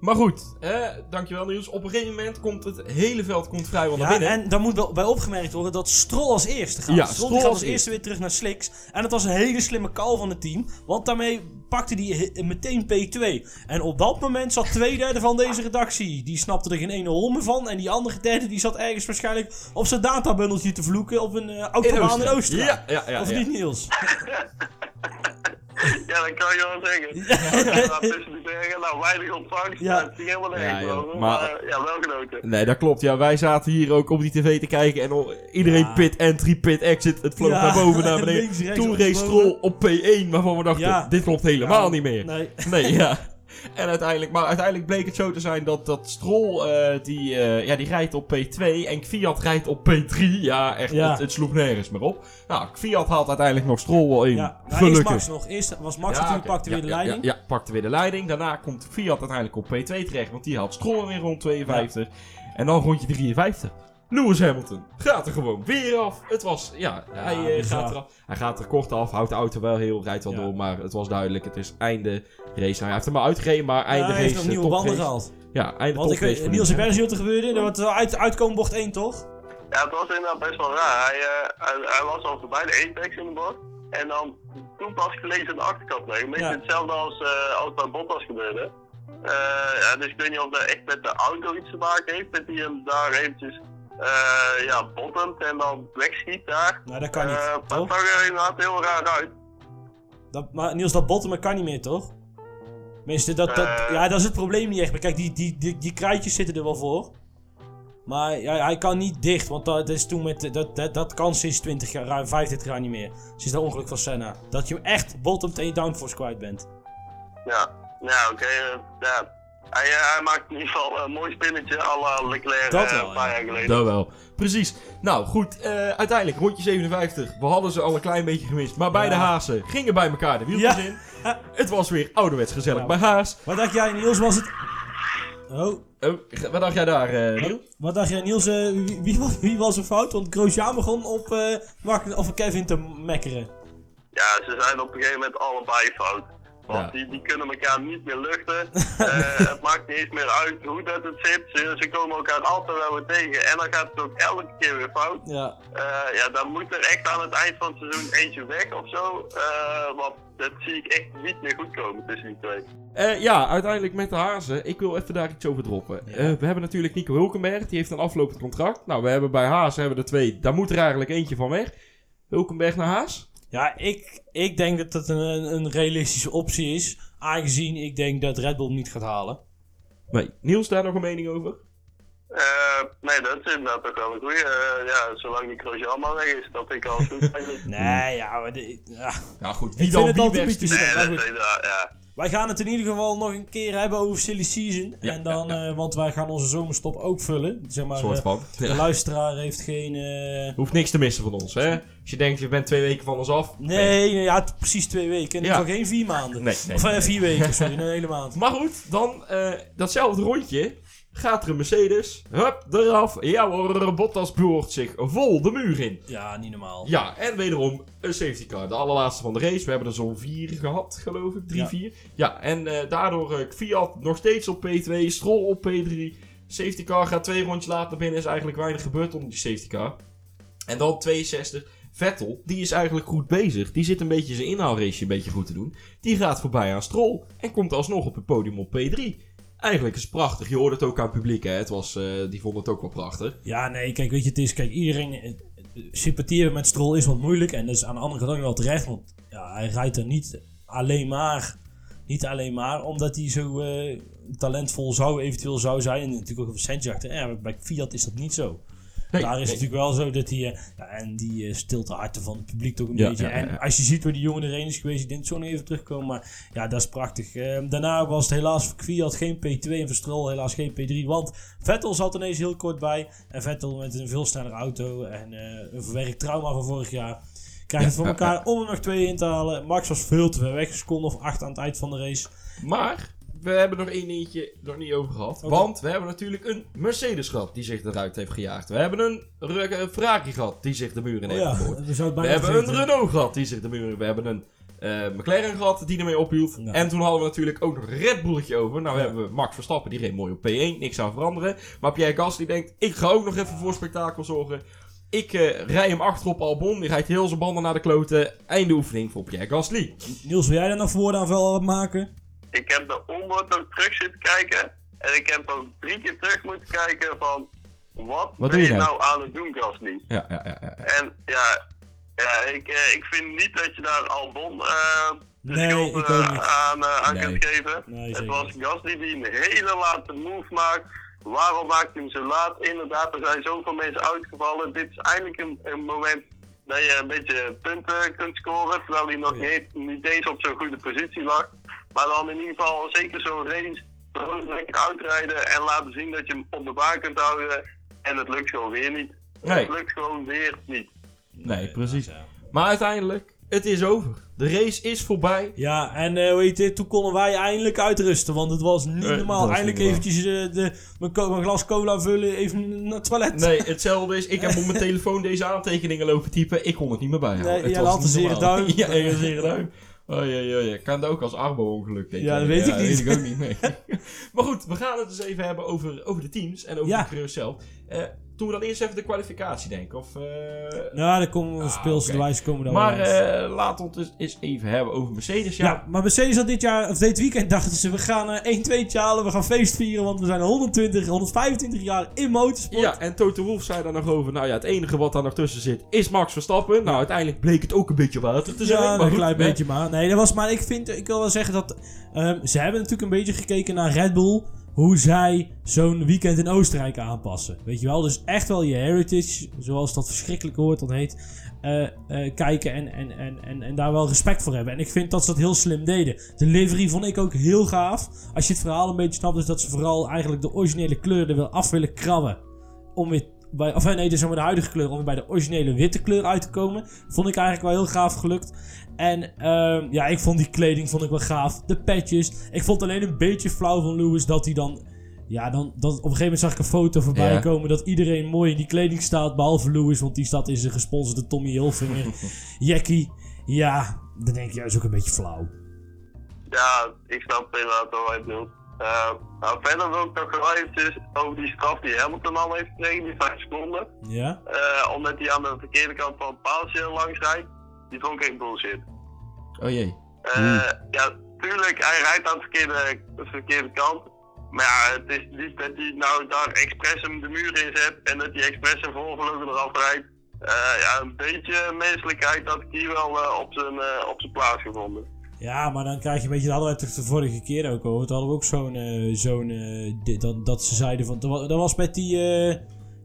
Maar goed, hè, dankjewel Niels. Op een gegeven moment komt het hele veld komt vrijwel naar Ja, binnen. en dan moet wel bij opgemerkt worden dat Stroll als eerste gaat. Ja, Stroll, Stroll die gaat als als eerste weer terug naar Slicks. En dat was een hele slimme call van het team. Want daarmee pakte hij meteen P2. En op dat moment zat twee derde van deze redactie. Die snapte er geen ene hol meer van. En die andere derde die zat ergens waarschijnlijk op zijn databundeltje te vloeken. Op een eh autobaan in Oostenrijk. Ja, ja, ja. of ja. niet Niels? *laughs* Ja, dat kan je wel zeggen. Ja. Nou, tussen die bergen, nou weinig ontvangst, Ja. het ging helemaal Ja, maar- maar, ja, wel genoten. Nee, dat klopt. Ja, wij zaten hier ook op die tv te kijken en al- iedereen Ja. pit entry, pit exit. Het vloog Ja. naar boven, naar *laughs* beneden. Toen op race. Stroll op P1, waarvan we dachten, Ja. dit klopt helemaal Ja, niet meer. Nee. Nee, ja. *laughs* En uiteindelijk, maar uiteindelijk bleek het zo te zijn dat, dat Stroll, eh, die, eh, ja, die rijdt op P2 en Fiat rijdt op P3. Ja, echt, Ja. Het, het sloeg nergens meer op. Nou, Fiat haalt uiteindelijk nog Stroll wel in. Ja, nou, eerst Gelukkig. Max nog. Eerst was Max Ja, natuurlijk, pakte weer de leiding. Ja, ja, pakte weer de leiding. Daarna komt Fiat uiteindelijk op P2 terecht, want die haalt Stroll weer rond 52. En dan rondje 53. Lewis Hamilton gaat er gewoon weer af. Het was, ja, hij, eh, bizar. gaat er, af- hij gaat er kort af, houdt de auto wel heel, rijdt wel Ja. door, maar het was duidelijk, het is einde race. Nou, hij heeft hem maar uitgereden, maar Ja, einde hij race. heeft nog eh, nieuwe banden gehaald. Ja, einde Want weet, voor Niels, niet wat er gebeurde. Er wel uit, uitkomen bocht 1, toch? Ja, het was inderdaad best wel raar. Hij, eh, hij, hij was al voorbij de apex in de bocht. En dan toen pas gelezen de achterkant weg. Een beetje Ja. hetzelfde als, eh, als bij Bottas gebeurde. Eh, ja, dus ik weet niet of dat echt met de auto iets te maken heeft. Dat hij hem daar eventjes eh, ja, bottomt en dan wegschiet daar. Nou, dat kan niet, dat toch? zag er inderdaad heel raar uit. Dat, maar Niels, dat bottomen kan niet meer, toch? Tenminste, dat, dat, Eh. ja, dat is het probleem niet echt. Maar kijk, die, die, die, die kruidjes zitten er wel voor. Maar ja, hij kan niet dicht, want dat is toen met, dat, dat, dat kan sinds 20 jaar, ruim 25 jaar niet meer. Sinds dat ongeluk van Senna. Dat je hem echt bottomt en je downforce kwijt bent. Ja, ja oké. ja. Hij, eh, hij maakt in ieder geval een mooi spinnetje à la Leclerc Dat eh, wel, een paar ja. jaar geleden. Dat wel. Precies. Nou, goed. eh, uiteindelijk, rondje 57. We hadden ze al een klein beetje gemist. Maar beide Ja. Haasen gingen bij elkaar de wieltjes Ja. in. Het was weer ouderwets gezellig Ja. bij Haas. Wat dacht jij, Niels? Was het. Oh, Oh, wat dacht jij daar, eh Niel? wat dacht jij, Niels? eh, wie, wie, was- wie was er fout? Want Grosjean begon op, eh Mark, of Kevin te mekkeren. Ja, ze zijn op een gegeven moment allebei fout. Want Ja. die, die kunnen elkaar niet meer luchten. *laughs* Eh, het maakt niet eens meer uit hoe dat het zit. Ze, ze komen elkaar altijd wel weer tegen. En dan gaat het ook elke keer weer fout. Ja, Eh, ja, dan moet er echt aan het eind van het seizoen eentje weg of zo. Eh, want dat zie ik echt niet meer goed komen tussen die twee. Eh, ja, uiteindelijk met de Hazen. Ik wil even daar iets over droppen. Ja. Eh, we hebben natuurlijk Nico Hulkenberg. Die heeft een aflopend contract. Nou, we hebben bij Haas hebben we er twee. Daar moet er eigenlijk eentje van weg. Hulkenberg naar Haas? Ja ik, ik denk dat dat een, een realistische optie is. Aangezien ik denk dat Red Bull niet gaat halen. Nee. Niels, daar nog een mening over? Eh, nee, dat is inderdaad toch wel een goeie. Eh, ja, zolang die Grosjean maar weg is, dat vind ik al goed eigenlijk. *laughs* Nee, ja, maar de- ja. Ja, goed. Ik vind het altijd een beetje Nee, ja. Wij gaan het in ieder geval nog een keer hebben over silly season. Ja, en dan, ja, eh, want wij gaan onze zomerstop ook vullen. Zeg maar, soort van. de Ja. luisteraar heeft geen... Hoeft niks te missen van ons, hè? Als je denkt, je bent twee weken van ons af. Nee, nee, ja, precies twee weken. In Ja. geen vier maanden. Nee, nee, of nee. vier weken, sorry, een hele maand. *laughs* Maar goed, dan eh, datzelfde rondje. Gaat er een Mercedes. Hup, eraf. Ja hoor, Bottas boort zich vol de muur in. Ja, niet normaal. Ja, en wederom een safety car. De allerlaatste van de race. We hebben er zo'n vier gehad, geloof ik. Drie, Ja. vier. Ja, en eh, daardoor eh, Fiat nog steeds op P2. Stroll op P3. Safety car gaat twee rondjes later naar binnen. Is eigenlijk weinig gebeurd onder die safety car. En dan 62. Vettel, die is eigenlijk goed bezig. Die zit een beetje zijn inhaalrace een beetje goed te doen. Die gaat voorbij aan Stroll. En komt alsnog op het podium op P3. Eigenlijk is het prachtig. Je hoort het ook aan het publiek, hè. Het was, eh, die vonden het ook wel prachtig. Ja, nee, kijk, weet je, het is, kijk, iedereen eh, sympathie met Stroll is wat moeilijk. En dat is aan de andere kant wel terecht, want ja, hij rijdt er niet alleen maar, niet alleen maar omdat hij zo eh, talentvol zou, eventueel zou zijn. En natuurlijk ook op centjachten. Ja, bij Fiat is dat niet zo. Nee, Daar is nee. het natuurlijk wel zo dat hij, eh, ja, en die uh, stilte harten van het publiek toch een Ja, beetje. ja. En als je ziet waar die jongen erin is geweest, ik denk zo nog even terugkomen, maar ja, dat is prachtig. Eh, daarna was het helaas voor geen P2 en voor Stroll helaas geen P3, want Vettel zat ineens heel kort bij. En Vettel met een veel snellere auto en eh, een verwerkt trauma van vorig jaar. Krijgt het voor elkaar om er nog twee in te halen. Max was veel te ver weg, seconde of acht aan het eind van de race. Maar we hebben nog één dingetje nog niet over gehad. Want we hebben natuurlijk een Mercedes gehad die zich eruit heeft gejaagd. We hebben een eh, Ferrari gehad die zich de Oh heeft ja, geboord. we hebben een. Renault gehad die zich de muur in... We hebben een eh, McLaren gehad die ermee ophield. Ja. En toen hadden we natuurlijk ook nog een Red Bulletje over. Nou Ja. hebben we Max Verstappen, die reed mooi op P1. Niks aan veranderen. Maar Pierre Gasly denkt, ik ga ook nog even voor spektakel zorgen. Ik eh, rij hem achter op Albon. Die rijdt heel zijn banden naar de kloten. Einde oefening voor Pierre Gasly. Niels, wil jij daar nog woorden aan maken? Ik heb de onboard ook terug zitten kijken. En ik heb ook drie keer terug moeten kijken van... Wat, Wat ben doe je je nou aan het doen, Gasly? Ja, ja, ja. ja. En ja, ja ik, eh, ik vind niet dat je daar Albon eh de Nee, schuld niet. aan, eh, aan Nee. kunt geven. Nee, het was Gasly die een hele late move maakt. Waarom maakt hij hem zo laat? Inderdaad, er zijn zoveel mensen uitgevallen. Dit is eindelijk een, een moment dat je een beetje punten kunt scoren. Terwijl hij nog Ja. niet, niet eens op zo'n goede positie lag. Maar dan in ieder geval zeker zo'n race. Gewoon lekker uitrijden en laten zien dat je hem op de baan kunt houden. En het lukt gewoon weer niet. Nee. Het lukt gewoon weer niet. Nee, precies. Ja. Maar uiteindelijk, het is over. De race is voorbij. Ja, en eh hoe heet het, toen konden wij eindelijk uitrusten, want het was niet Eh, normaal. was Eindelijk niet eventjes eh, de, mijn, glas cola vullen, even naar het toilet. Nee, hetzelfde is. Ik heb op mijn telefoon deze aantekeningen lopen typen. Ik kon het niet meer bijhouden. Nee, het jij was *laughs* een zere duim. Ja, een zere duim. Oh ja, ja, ja. Kan dat ook als arbo-ongeluk? denk Ja, dat weet ik niet. weet ik ook niet. Nee. *laughs* maar goed, we gaan het dus even hebben over, over de teams en over de coureurs zelf. Eh, doen we dan eerst even de kwalificatie, denk ik. Of, eh, Nou, dan komen we Ah, komen dan maar laten we het dus eens even hebben over Mercedes. ja. Ja, maar Mercedes had dit jaar, of dit weekend dachten ze, we gaan eh 1 2 halen, we gaan feest vieren, want we zijn 120, 125 jaar in motorsport. ja, en Toto Wolff zei daar nog over. Nou ja, het enige wat daar nog tussen zit is Max Verstappen. Nou, uiteindelijk bleek het ook een beetje water te zijn. Ja, maar een klein beetje maar. Nee, dat was maar. Ik vind, ik wil wel zeggen dat ehm, ze hebben natuurlijk een beetje gekeken naar Red Bull. Hoe zij zo'n weekend in Oostenrijk aanpassen. Weet je wel? Dus echt wel je heritage, zoals dat verschrikkelijke woord dan heet. eh, eh, kijken en, en, en, en, en daar wel respect voor hebben. En ik vind dat ze dat heel slim deden. De livery vond ik ook heel gaaf. Als je het verhaal een beetje snapt, is dat ze vooral eigenlijk de originele kleur er wel af willen krabben. Om weer bij, of eh, nee, dus maar de huidige kleur, om bij de originele witte kleur uit te komen. Vond ik eigenlijk wel heel gaaf gelukt. En ehm, ja, ik vond die kleding vond ik wel gaaf. De patches. Ik vond alleen een beetje flauw van Lewis dat hij dan... Ja, dan, dan op een gegeven moment zag ik een foto voorbij Ja. komen dat iedereen mooi in die kleding staat. Behalve Lewis, want die staat in zijn gesponsorde Tommy Hilfiger. *laughs* Jackie. Ja, dan denk je, ja, is ook een beetje flauw. Ja, ik snap inderdaad wel wat je bedoelt. Eh, nou, verder wil ik nog wel eventjes over die straf die Hamilton al heeft gekregen, die 5 seconden. Ja? Eh, omdat hij aan de verkeerde kant van het paaltje langs rijdt. Die vond ik echt bullshit. Oh jee. Eh, Ja, tuurlijk, hij rijdt aan de verkeerde, de verkeerde kant. Maar ja, het is niet dat hij nou daar expres hem de muur in zet en dat hij expres een voorvleugel eraf rijdt. Eh, ja, een beetje menselijkheid had ik hier wel op zijn op zijn plaats gevonden. Ja, maar dan krijg je een beetje, dat hadden wij toch de vorige keer ook over. Toen hadden we ook zo'n, eh, zo'n, eh, dat, dat ze zeiden van, dat wa- dat was met die, eh,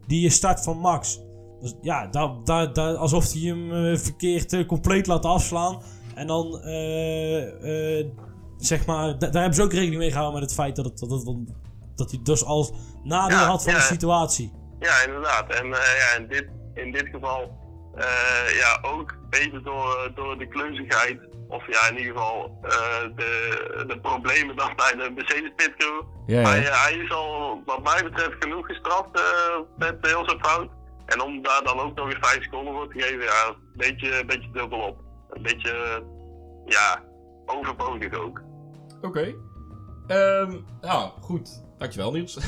die start van Max. Dus, ja, daar, daar, alsof hij hem verkeerd compleet laat afslaan. En dan, zeg maar, da- daar hebben ze ook rekening mee gehouden met het feit dat, het, dat, het, dat hij dus als nadeel Ja, had van ja. de situatie. Ja, inderdaad. En ja, in, dit, in dit geval ja, ook beter door, door de klunzigheid. Of ja, in ieder geval eh, de, de problemen dan bij de Mercedes pitcrew. Ja, ja. Hij, hij is al wat mij betreft genoeg gestraft eh, met heel zijn fout. En om daar dan ook nog eens 5 seconden voor te geven, ja, een beetje, een beetje dubbel op. Een beetje, eh, ja, overbodig ook. Oké. Ehm, nou, goed. Dankjewel, Niels. *laughs*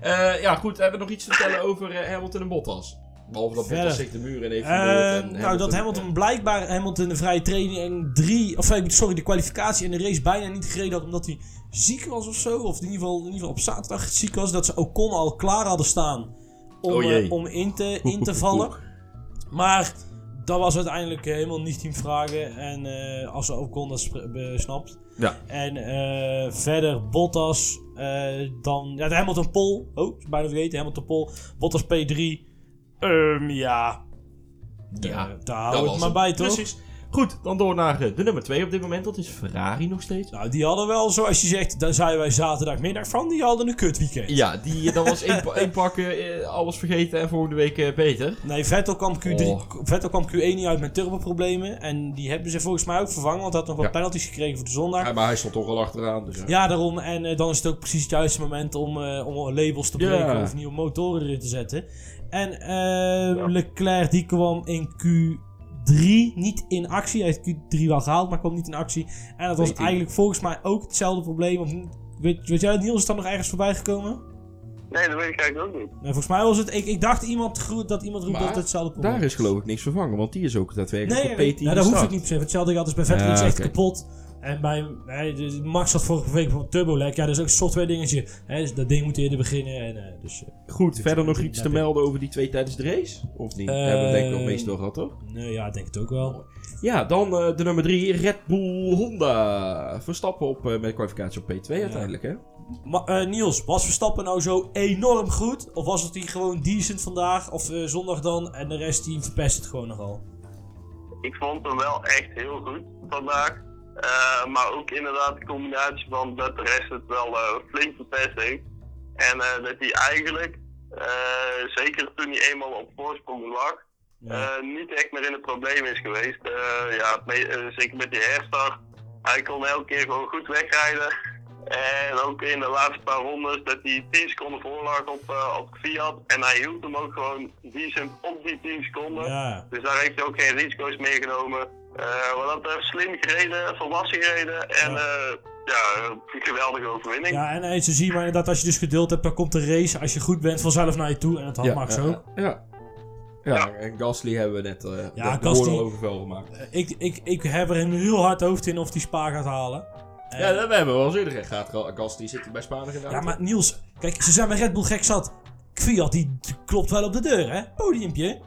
Eh, ja, goed. Hebben we nog iets te vertellen over eh, Hamilton en Bottas? Behalve dat. Bottas zich de muur in heeft Eh, en nou, dat Hamilton blijkbaar Hamilton de vrije training en drie, of eh, sorry, de kwalificatie en de race bijna niet gereden had omdat hij ziek was of zo. Of in ieder geval, in ieder geval op zaterdag ziek was. Dat ze Ocon al klaar hadden staan om, Oh eh, om in, te, in te vallen. *laughs* Maar dat was uiteindelijk helemaal niet teamvragen. En eh, als Ocon dat snapt. Ja. En verder Bottas, dan ja, de Hamilton Pol. Oh, bijna vergeten, Hamilton Pol. Bottas P3. Ehm, ja, Ja, daar dat houden we was het maar bij, toch? Precies. Goed, dan door naar eh, de nummer 2 op dit moment. Dat is Ferrari nog steeds. Nou, die hadden wel, zoals je zegt, daar zeiden wij zaterdagmiddag van, die hadden een kutweekend. Ja, die, eh, dat was inpakken, eh, alles vergeten en volgende week beter. Nee, Vettel kwam, Q3, Oh. Vettel kwam Q1 niet uit met turboproblemen. En die hebben ze volgens mij ook vervangen, want hij had nog wat Ja. penalties gekregen voor de zondag. maar hij stond toch al achteraan. Dus, Ja, daarom. En dan is het ook precies het juiste moment om, eh, om labels te Ja. breken of nieuwe motoren erin te zetten. En Leclerc die kwam in Q3 niet in actie. Hij heeft Q3 wel gehaald, maar kwam niet in actie. En dat was 14. eigenlijk volgens mij ook hetzelfde probleem. Of, weet, weet jij, Niels, is dat nog ergens voorbij gekomen? Nee, dat weet ik eigenlijk ook niet. Nee, volgens mij was het. Ik, ik dacht iemand, dat iemand roept Maar dat het hetzelfde probleem Daar is geloof ik niks vervangen, want die is ook daadwerkelijk Nee, op nee, P10 nou, dat hoeft het niet per se. Hetzelfde geldt als bij Vettel, Ja, is echt kapot. En bij nee, de- Max had vorige week van turbolek. Ja, dat is ook een software dingetje. Hè, dus dat ding moet eerder beginnen. En, eh, dus, eh, Goed, verder nog iets te melden over die twee tijdens de race? Of niet? Hebben we denk ik nog meestal gehad, toch? nee, ja, ik denk het ook wel. Ja, dan eh, de nummer 3, Red Bull Honda. Verstappen op, eh, met de kwalificatie op P2 uiteindelijk, hè? Maar eh, Niels, was Verstappen nou zo enorm goed? Of was het die gewoon decent vandaag? Of eh, zondag dan? En de rest die verpest het gewoon nogal? Ik vond hem wel echt heel goed vandaag. Eh, maar ook inderdaad de combinatie van dat de rest het wel eh, flink verpest heeft. En eh, dat hij eigenlijk, zeker toen hij eenmaal op voorsprong lag, Ja. niet echt meer in het probleem is geweest. Ja, zeker met die herstart. Hij kon elke keer gewoon goed wegrijden. En ook in de laatste paar rondes dat hij 10 seconden voorlag op, eh op Fiat. En hij hield hem ook gewoon decent op die 10 seconden. ja. Dus daar heeft hij ook geen risico's meegenomen. Eh wat dat betreft slim gereden, volwassen gereden. En Ja. eh, ja, een geweldige overwinning. Ja, en, zo zie je maar inderdaad, als je dus geduld hebt, dan komt de race, als je goed bent, vanzelf naar je toe. En dat had Max ja, ook. Ja. Ja, en Gasly hebben we net uh, Ja, de Gasly- over gemaakt. Ik, ik, ik heb er een heel hard hoofd in of die Spa gaat halen. Ja, dat hebben we wel eens eerder gezegd. Gaat Ga- Gasly zit hij bij Spanen gedaan? ja, maar Niels, kijk, ze zijn bij Red Bull gek zat. Fiat, die klopt wel op de deur, hè? Podiumpje.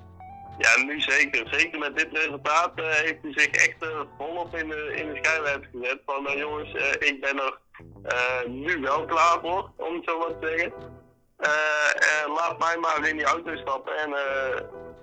Ja, nu zeker. Zeker met dit resultaat eh, heeft hij zich echt eh, volop in de, in de gezet. Van nou jongens, eh, ik ben er eh, nu wel klaar voor, om het zo maar te zeggen. Eh, eh, laat mij maar in die auto stappen en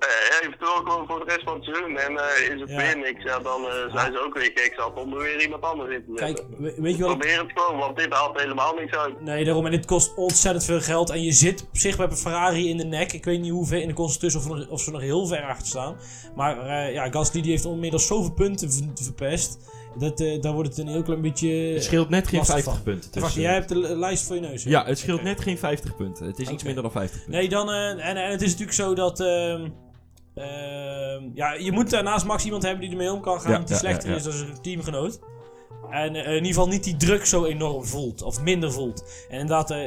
eh, eh, eventueel gewoon voor de rest van het seizoen. En eh, is het Ja. weer niks, ja, dan eh, zijn ze ook weer gek zat om er weer iemand anders in te zetten. Kijk, we- weet je wat? Probeer het gewoon, want dit haalt helemaal niks uit. Nee, daarom. En dit kost ontzettend veel geld. En je zit op zich bij een Ferrari in de nek. Ik weet niet hoe ver in de constructeur of, of ze nog heel ver achter staan. Maar eh, ja, Gasly die heeft inmiddels zoveel punten verpest. Dat, eh, daar wordt het een heel klein beetje... Het scheelt net geen lastig 50 van. punten. Wacht, tussen- jij hebt de li- lijst voor je neus. hè? Ja, het scheelt net geen 50 punten. Het is iets minder dan 50 punten. Nee, dan... eh, en, en het is natuurlijk zo dat... ehm, ja, je moet daarnaast Max iemand hebben die ermee om kan gaan. Ja, die slechter is dan zijn teamgenoot. En eh, in ieder geval niet die druk zo enorm voelt. Of minder voelt. En inderdaad, eh,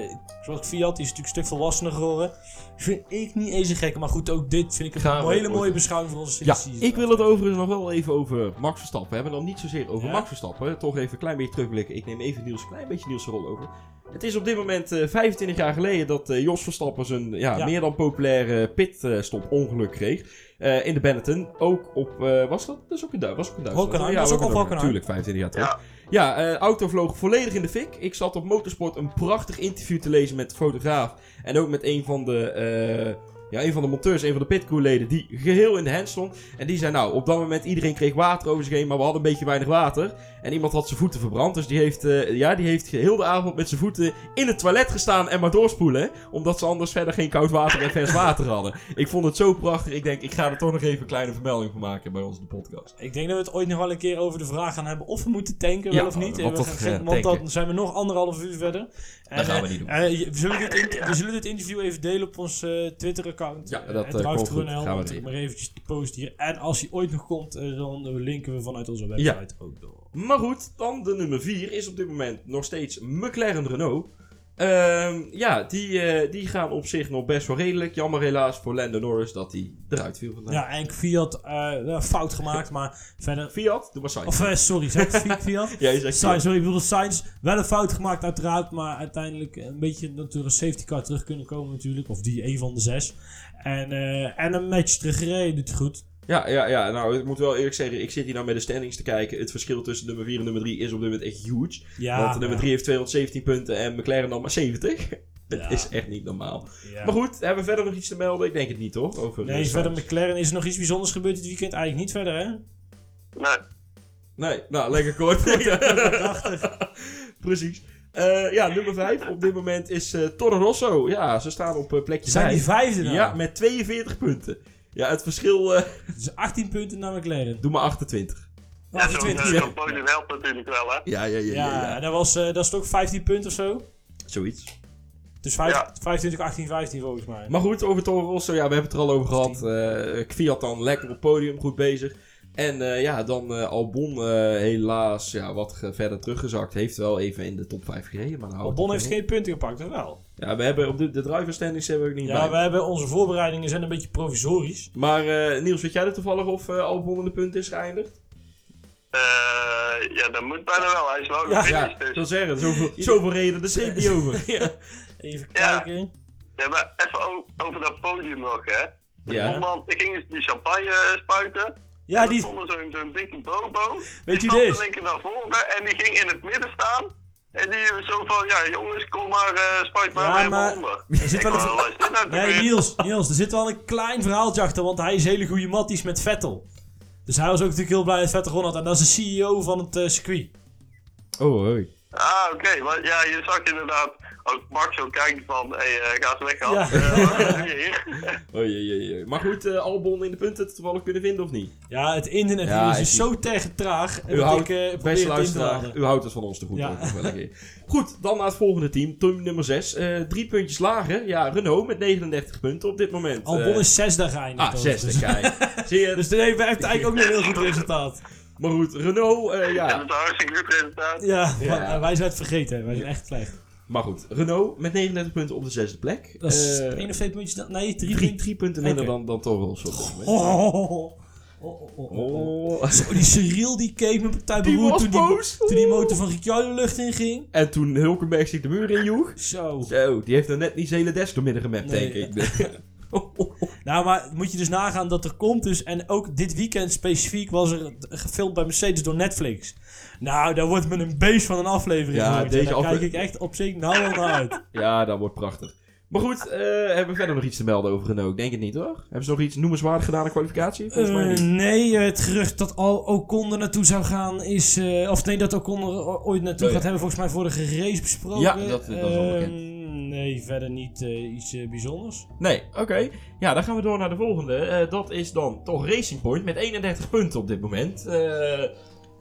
zoals Fiat, die is natuurlijk een stuk volwassener geworden. Vind ik niet eens een gekke. Maar goed, ook dit vind ik een hele mooie beschouwing voor onze Ja, ik wil het overigens nog wel even over Max Verstappen. We hebben dan niet zozeer over Ja? Max Verstappen. Toch even een klein beetje terugblikken. Ik neem even Niels een klein beetje Niels' rol over. Het is op dit moment eh, 25 jaar geleden dat eh, Jos Verstappen zijn ja, Ja. meer dan populaire pitstop ongeluk kreeg. Eh, in de Benetton. Ook op, eh, was dat? Dat is ook in, was ook in Duitsland. Hockenheim, Ja, dat is ook op Hockenheim. Hockenheim. Tuurlijk, 25 jaar terug. Ja. Ja, eh auto vloog volledig in de fik. Ik zat op Motorsport een prachtig interview te lezen met de fotograaf. En ook met een van de, eh, ja, een van de monteurs, een van de pitcrewleden, die geheel in de hand stond. En die zei, nou, op dat moment iedereen kreeg water over zich heen, maar we hadden een beetje weinig water. En iemand had zijn voeten verbrand, dus die heeft, eh, ja, die heeft heel de avond met zijn voeten in het toilet gestaan en maar doorspoelen. Omdat ze anders verder geen koud water en vers water hadden. Ik vond het zo prachtig, ik denk, ik ga er toch nog even een kleine vermelding van maken bij ons in de podcast. Ik denk dat we het ooit nog wel een keer over de vraag gaan hebben of we moeten tanken, Ja, wel of niet. we gaan- eh, want dan zijn we nog anderhalf uur verder. En, gaan we eh, niet doen. eh, we, zullen dit in- we zullen dit interview even delen op ons eh, Twitter-account. Ja, dat, het Drive komt goed. Gaan we regelen. maar eventjes te posten hier. En als hij ooit nog komt, dan linken we vanuit onze website ook door. Maar goed, dan de nummer 4 is op dit moment nog steeds McLaren Renault. Ehm, ja, die, eh, die gaan op zich nog best wel redelijk. Jammer helaas voor Lando Norris dat hij eruit viel vandaag. Ja, en Fiat, eh, fout gemaakt, maar *laughs* verder... Fiat, doe maar Sainz. Of, eh, sorry, zeg *laughs* Fiat? ja, je zegt Sainz, sorry, ik bedoel Sainz. Wel een fout gemaakt uiteraard, maar uiteindelijk een beetje natuurlijk een safety car terug kunnen komen natuurlijk. Of die, een van de zes. En, en een match teruggereden, doet het goed. Ja, ja, ja, nou, ik moet wel eerlijk zeggen, ik zit hier nou met de standings te kijken. Het verschil tussen nummer 4 en nummer 3 is op dit moment echt huge. Ja, Want nummer ja. 3 heeft 217 punten en McLaren dan maar 70. Het *laughs* Ja. is echt niet normaal. Ja. Maar goed, hebben we verder nog iets te melden? Ik denk het niet, toch? Over, Nee, eh, verder. McLaren. Is er nog iets bijzonders gebeurd dit weekend? Eigenlijk niet verder, hè? Nee. Nee, nou, lekker kort. *laughs* *laughs* Precies. Eh, ja, nummer 5 op dit moment is eh Toro Rosso. Ja, ze staan op plekje Zijn die 5. vijfde nou? Ja, met 42 punten. Ja, het verschil, eh, *laughs* Dus 18 punten naar McLaren. doe maar 28. Ja, zo'n 28. uh, Ja, zo'n podium helpt natuurlijk wel, hè. Ja, ja, ja, ja. ja. en dat, was, eh, dat is toch 15 punten of zo? Zoiets. Dus vijf- Ja. 25, 18, 15 volgens mij. Maar goed, over Toro Rosso, ja, we hebben het er al over gehad. Eh Fiat dan lekker op het podium, goed bezig. En eh, ja, dan eh, Albon eh, helaas ja, wat ge- verder teruggezakt. Heeft wel even in de top 5 gereden. Maar nou, Albon heeft geen punten gepakt, of wel? Ja, we hebben op de, de driver standings hebben we ook niet Ja, bij. we hebben onze voorbereidingen zijn een beetje provisorisch. Maar eh, Niels, weet jij er toevallig of eh, Albon in de punten is geëindigd? Eh, ja, dat moet bijna wel. Hij is wel Ja. Ja, dus. ik wil zeggen, zoveel, zoveel reden, daar zit niet over. *laughs* ja. Even kijken. Ja, maar even over dat podium nog, hè. Ja. Want ik ging eens die champagne spuiten. Ja, Er die, stond er zo'n zo'n dikke bobo. Weet je die dit? stond naar voren en die ging in het midden staan. En die zo van, ja jongens, kom maar, eh spuit maar Ja, maar- onder. *laughs* er zit wel een- Nee? Niels, Niels, er zit wel een klein verhaaltje achter, want hij is hele goede matties met Vettel. Dus hij was ook natuurlijk heel blij dat Vettel gewonnen had. En dat is de CEO van het eh, circuit. Oh, hoi. Ah, oké. Maar ja, je zag inderdaad ook Max zo kijken van, hé, hey, eh, ga eens weg. Ja. Eh? *laughs* Oh, jee. Maar goed, eh, Albon in de punten toevallig kunnen vinden of niet? Ja, het internet Ja, is dus zie- zo tegen traag. U dat houdt, ik eh, beste luisteraar, laden. u houdt het van ons te goed. Ja. *laughs* Goed, dan naar het volgende team. Team nummer 6. drie puntjes lager. Ja, Renault met 39 punten op dit moment. Albon is zesde geëindigd. Ah, zesde, *laughs* kijk. Zie je? Dus dit heeft heeft eigenlijk ook nog een heel goed resultaat. Maar goed, Renault, eh, Dat ja. is een hartstikke goed resultaat. Ja, Ja. maar wij zijn het vergeten. Wij zijn echt slecht. Maar goed, Renault met 39 punten op de zesde plek. Dat is Eh, puntjes. dan- Nee, drie. drie, drie punten minder dan, dan moment. Oh, oh, oh, oh, oh, oh. Oh. Zo, die Cyril die keek met partij beroerd toen, die, toen die motor van Ricciardo de lucht in ging. En toen Hulkenberg zich de muur injoeg. Zo. Zo, die heeft er net niet zijn hele desk door midden gemapt, Nee. denk ik. *laughs* Nou, maar moet je dus nagaan dat er komt dus... En ook dit weekend specifiek was er gefilmd bij Mercedes door Netflix. Nou, daar wordt me een beest van een aflevering Ja, gemaakt. deze Daar afle- kijk ik echt op zich nou wel naar uit. *laughs* ja, dat wordt prachtig. Maar goed, eh, hebben we verder nog iets te melden over Renault? Ik denk het niet hoor. Hebben ze nog iets noemenswaardig gedaan in kwalificatie? Volgens mij Eh, niet. nee, het gerucht dat Al Ocon er naartoe zou gaan is... eh, of nee, dat Ocon er ooit naartoe Oh, ja. gaat hebben volgens mij vorige race besproken. Ja, dat- dat is al Ehm. Nee, verder niet eh, iets eh, bijzonders. Nee, oké. Ja, dan gaan we door naar de volgende. Eh, dat is dan toch Racing Point met 31 punten op dit moment. Eh,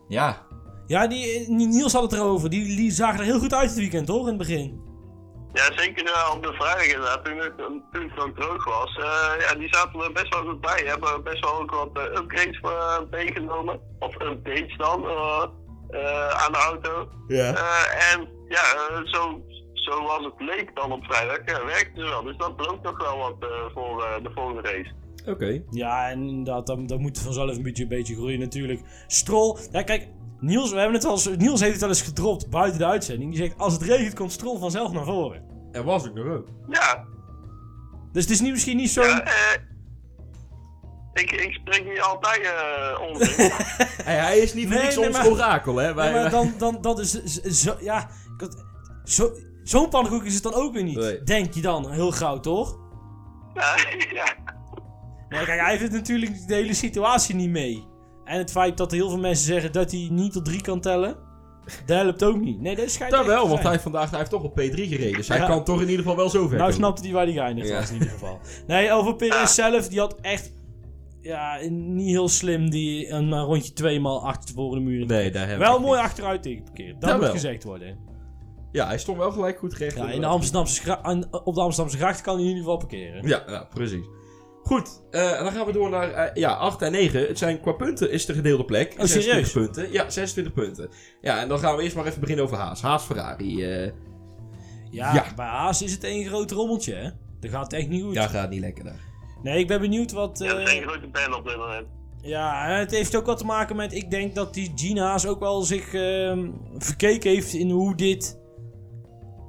ja, Ja, die, eh, Niels had het erover. Die, die zagen er heel goed uit het weekend, toch? In het begin. Ja, zeker eh, op de vrijdag inderdaad, toen het, toen het nog droog was. Eh, ja, die zaten er best wel goed bij. Hebben best wel ook wat eh, upgrades uh, meegenomen. Of updates dan, eh, eh, aan de auto. ja. Eh, en ja, eh, zo, zoals het leek dan op vrijdag, ja, werkte het wel. Dus dat belooft nog wel wat eh, voor eh, de volgende race. Oké. Ja, en dan, dan moet vanzelf een beetje, een beetje groeien natuurlijk. Strol, ja kijk, Niels, we hebben het al eens, Niels heeft het wel eens gedropt buiten de uitzending. Die zegt, als het regent komt Strol vanzelf naar voren. Er was ik nog ook. Ja, Dus het is niet, misschien niet zo... ja eh, ik, ik spreek niet altijd eh onzin. *laughs* Hey, hij is niet voor Nee, niks nee, ons maar- orakel, hè? Wij, Nee, maar wij- dan, dan, dat is z- zo, ja, ik had- zo, zo'n pannenkoek is het dan ook weer niet. Nee. Denk je dan, heel gauw toch? ja, *laughs* ja. Nee, kijk, hij heeft natuurlijk de hele situatie niet mee. En het feit dat heel veel mensen zeggen dat hij niet tot drie kan tellen, dat helpt ook niet. Nee, dat schijnt Dat wel, want hij heeft vandaag hij heeft toch op P3 gereden. Dus hij Ja. kan toch in ieder geval wel zo ver Nou komen. snapte hij waar hij geëindigd Ja. was in ieder geval. Nee, over Perez zelf, die had echt ja, niet heel slim die een eh, rondje tweemaal achter tevoren de muur. Nee, daar hebben Wel we mooi achteruit tegenparkeerd. Dat Dat moet wel. gezegd worden. Ja, hij stond wel gelijk goed gerecht. Ja, in de Amsterdamse op de Amsterdamse gracht kan hij in ieder geval parkeren. Ja, ja precies. Goed, eh, dan gaan we door naar eh, ja, 8 en 9. Het zijn qua punten is de gedeelde plek. Oh, 26 serieus? punten. Ja, 26 punten. Ja, en dan gaan we eerst maar even beginnen over Haas. Haas Ferrari. eh Ja, Ja. bij Haas is het één groot rommeltje, hè? Dat gaat echt niet goed. ja, gaat niet lekker daar. Nee, ik ben benieuwd wat... Ja, eh, is een grote pen op dit moment. Ja, het heeft ook wat te maken met. Ik denk dat die Gina's ook wel zich ehm, verkeken heeft in hoe dit.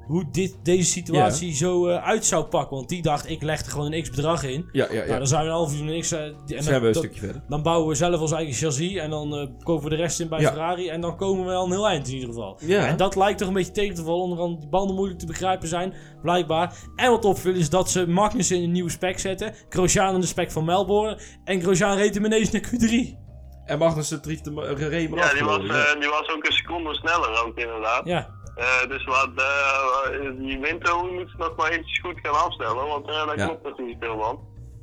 Hoe dit, deze situatie zo eh, uit zou pakken. Want die dacht, ik leg er gewoon een x bedrag in. Ja, ja, Nou, ja. dan zijn we een half uur een x. eh, die- en Zijn we dan, een dan, stukje verder. dan bouwen we zelf ons eigen chassis. En dan eh, kopen we de rest in bij Ja. Ferrari. En dan komen we al een heel eind in ieder geval. Ja. En dat lijkt toch een beetje tegen te vallen. Onder andere die banden moeilijk te begrijpen zijn. Blijkbaar. En wat opviel is dat ze Magnussen in een nieuwe spec zetten. Grosjean in de spec van Melbourne. En Grosjean reed hem ineens naar Q3. En Magnussen trieft de reem Ja, die was, die was ook een seconde sneller ook inderdaad. Ja. Eh, dus wat, eh, die winter moet ze nog maar eventjes goed gaan afstellen, want eh daar Ja. klopt natuurlijk veel van.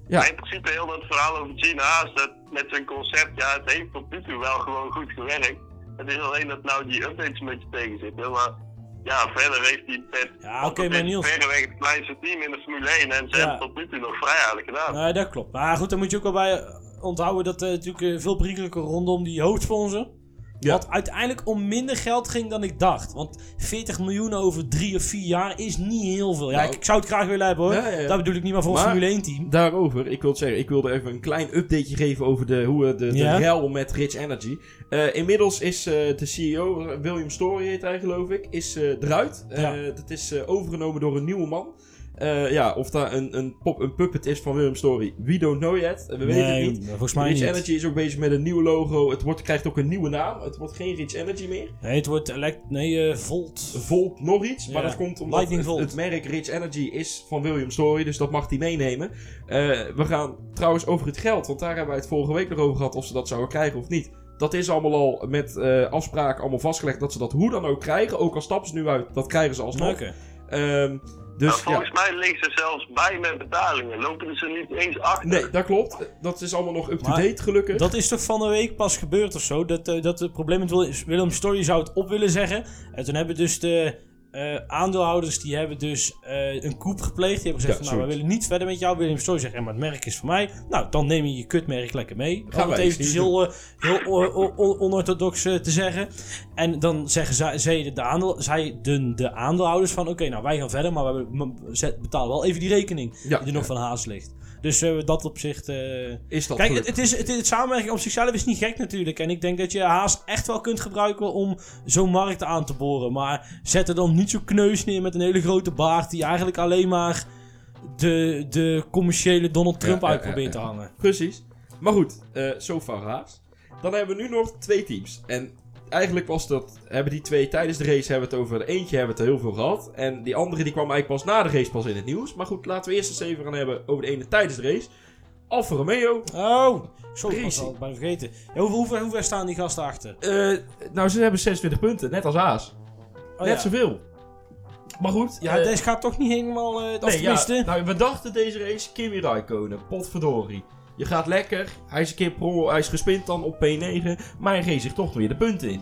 Ja. Maar in principe heel dat verhaal over Gina Haas, dat met zijn concept, ja, het heeft tot nu toe wel gewoon goed gewerkt. Het is alleen dat nou die updates een beetje tegen zitten, maar ja, verder heeft hij het Ja, oké, het maar is Niels- verreweg het kleinste team in de Formule 1 en ze Ja. hebben het tot nu toe nog vrij aardig gedaan. Nee, dat klopt. Maar goed, dan moet je ook wel bij onthouden dat er natuurlijk veel perikelijke rondom die hoofdsponsor. Ja. Wat uiteindelijk om minder geld ging dan ik dacht. Want 40 miljoen over drie of vier jaar is niet heel veel. Ja, Nou, ik, ik zou het graag willen hebben hoor. Ja, ja, ja. Dat bedoel ik niet maar voor Maar- een Formule 1 team. Daarover, ik wil het zeggen, ik wilde even een klein updateje geven over de, hoe eh, de, de Ja? rel met Rich Energy. Eh, inmiddels is eh, de CEO, William Story heet hij geloof ik, is eruit. Dat is overgenomen door een nieuwe man. Eh, ja, of dat een, een, pop, een puppet is van William Story, we don't know yet. We weten het niet. volgens mij Rich niet. Energy is ook bezig met een nieuw logo. Het wordt, krijgt ook een nieuwe naam. Het wordt geen Rich Energy meer. Nee, het wordt elect... Nee, eh, Volt. Volt nog iets. Maar dat komt omdat het, merk Rich Energy is van William Story. Dus dat mag hij meenemen. Eh, we gaan trouwens over het geld. Want daar hebben wij het vorige week nog over gehad. Of ze dat zouden krijgen of niet. Dat is allemaal al met afspraken allemaal vastgelegd. Dat ze dat hoe dan ook krijgen. Ook al stappen ze nu uit. Dat krijgen ze alsnog. Oké. Ehm, dus ja. volgens mij liggen ze zelfs bij met betalingen, lopen ze niet eens achter. Nee, dat klopt. Dat is allemaal nog up-to-date gelukkig. Dat is toch van de week pas gebeurd of zo? Dat, eh, dat het probleem met Wil- Willem Story zou het op willen zeggen. En toen hebben dus de eh, aandeelhouders die hebben dus eh, een koep gepleegd. Die hebben gezegd: Ja, van, Nou, we willen niet verder met jou. William Story zegt: maar het merk is voor mij. Nou, dan neem je je kutmerk lekker mee. Gaan Om het eventjes heel, eh, heel onorthodox te zeggen. En dan zeggen zij, de, aandeel, zij de, de aandeelhouders van: oké, nou wij gaan verder, maar we betalen wel even die rekening Ja, die er nog ja. van Haas ligt. Dus eh, dat opzicht. eh Is dat Kijk, het, is, het, het samenwerking op zichzelf is niet gek natuurlijk. En ik denk dat je Haas echt wel kunt gebruiken om zo'n markt aan te boren. Maar zet er dan niet zo kneus neer met een hele grote baard die eigenlijk alleen maar de, de commerciële Donald Trump Ja, uit probeert ja. te hangen. Precies. Maar goed, eh so far Haas. Dan hebben we nu nog twee teams. En eigenlijk was dat, hebben die twee tijdens de race hebben het over. De eentje hebben het er heel veel gehad. En die andere die kwam eigenlijk pas na de race pas in het nieuws. Maar goed, laten we eerst eens even gaan hebben over de ene tijdens de race. Alfa Romeo. Oh, zo ik was al bijna vergeten. Ja, hoe, hoe, ver- hoe ver staan die gasten achter? Eh, nou, ze hebben 26 punten, net als Haas. Oh, net ja. zoveel. Maar goed. Ja, eh, deze gaat toch niet helemaal... of Nee, ja, nou, we dachten deze race Kimi Raikkonen, potverdorie. Je gaat lekker, hij is een keer pro, hij is gespind dan op P9, maar hij geeft zich toch weer de punten in.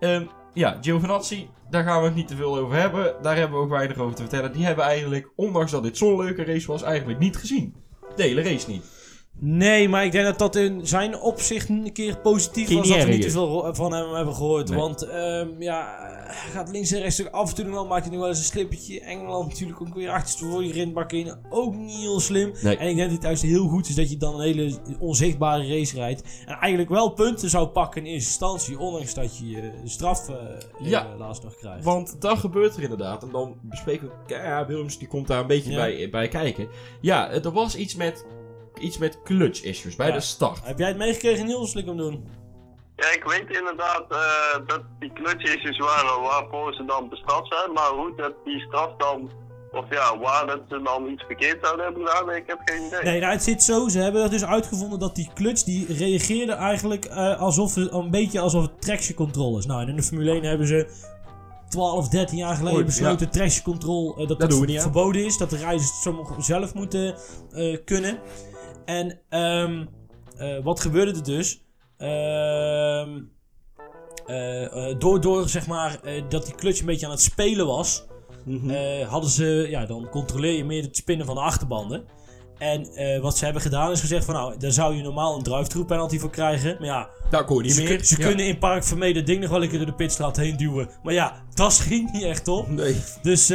Ehm, ja, Giovinazzi, daar gaan we het niet te veel over hebben, daar hebben we ook weinig over te vertellen. Die hebben eigenlijk, ondanks dat dit zo'n leuke race was, eigenlijk niet gezien. De hele race niet. Nee, maar ik denk dat dat in zijn opzicht een keer positief was dat we niet te veel van hem hebben gehoord. Nee. Want ehm, ja, hij gaat links en rechts af en toe wel, maakt hij nog wel eens een slippertje. Engeland natuurlijk ook weer achterste die grindbak in. Ook niet heel slim. Nee. En ik denk dat het juist heel goed is dat je dan een hele onzichtbare race rijdt. En eigenlijk wel punten zou pakken in eerste instantie, ondanks dat je je straf eh Ja. eh, laatst nog krijgt. Want dat gebeurt er inderdaad. En dan bespreken we, ja, die komt daar een beetje Ja. bij, bij kijken. Ja, er was iets met, iets met clutch issues bij Ja. de start. Heb jij het meegekregen, Niels? Ik hem doen? Ja, ik weet inderdaad eh, dat die clutch-issues waren waarvoor ze dan bestraft zijn. Maar hoe dat die straf dan, of ja, waar dat ze dan iets verkeerd zouden hebben gedaan, ik heb geen idee. Nee, nou, het zit zo. Ze hebben er dus uitgevonden dat die clutch die reageerde eigenlijk eh, alsof het een beetje alsof het traction control is. Nou, en in de Formule 1 hebben ze 12, 13 jaar geleden Ooit, besloten traction control eh, dat dat, verboden is. Dat de rijders het zo zelf moeten eh, kunnen. En ehm, eh, wat gebeurde er dus? Eh, door, door zeg maar dat die clutch een beetje aan het spelen was, Mhm. hadden ze, ja, dan controleer je meer het spinnen van de achterbanden. En wat ze hebben gedaan is gezegd van nou, daar zou je normaal een drive-through penalty voor krijgen. Maar ja, Daar kon je niet ze, meer. ze Ja. kunnen in Park Vermee dat ding nog wel een keer door de pitstraat heen duwen. Maar ja, dat schiet niet echt op. Nee. Dus ze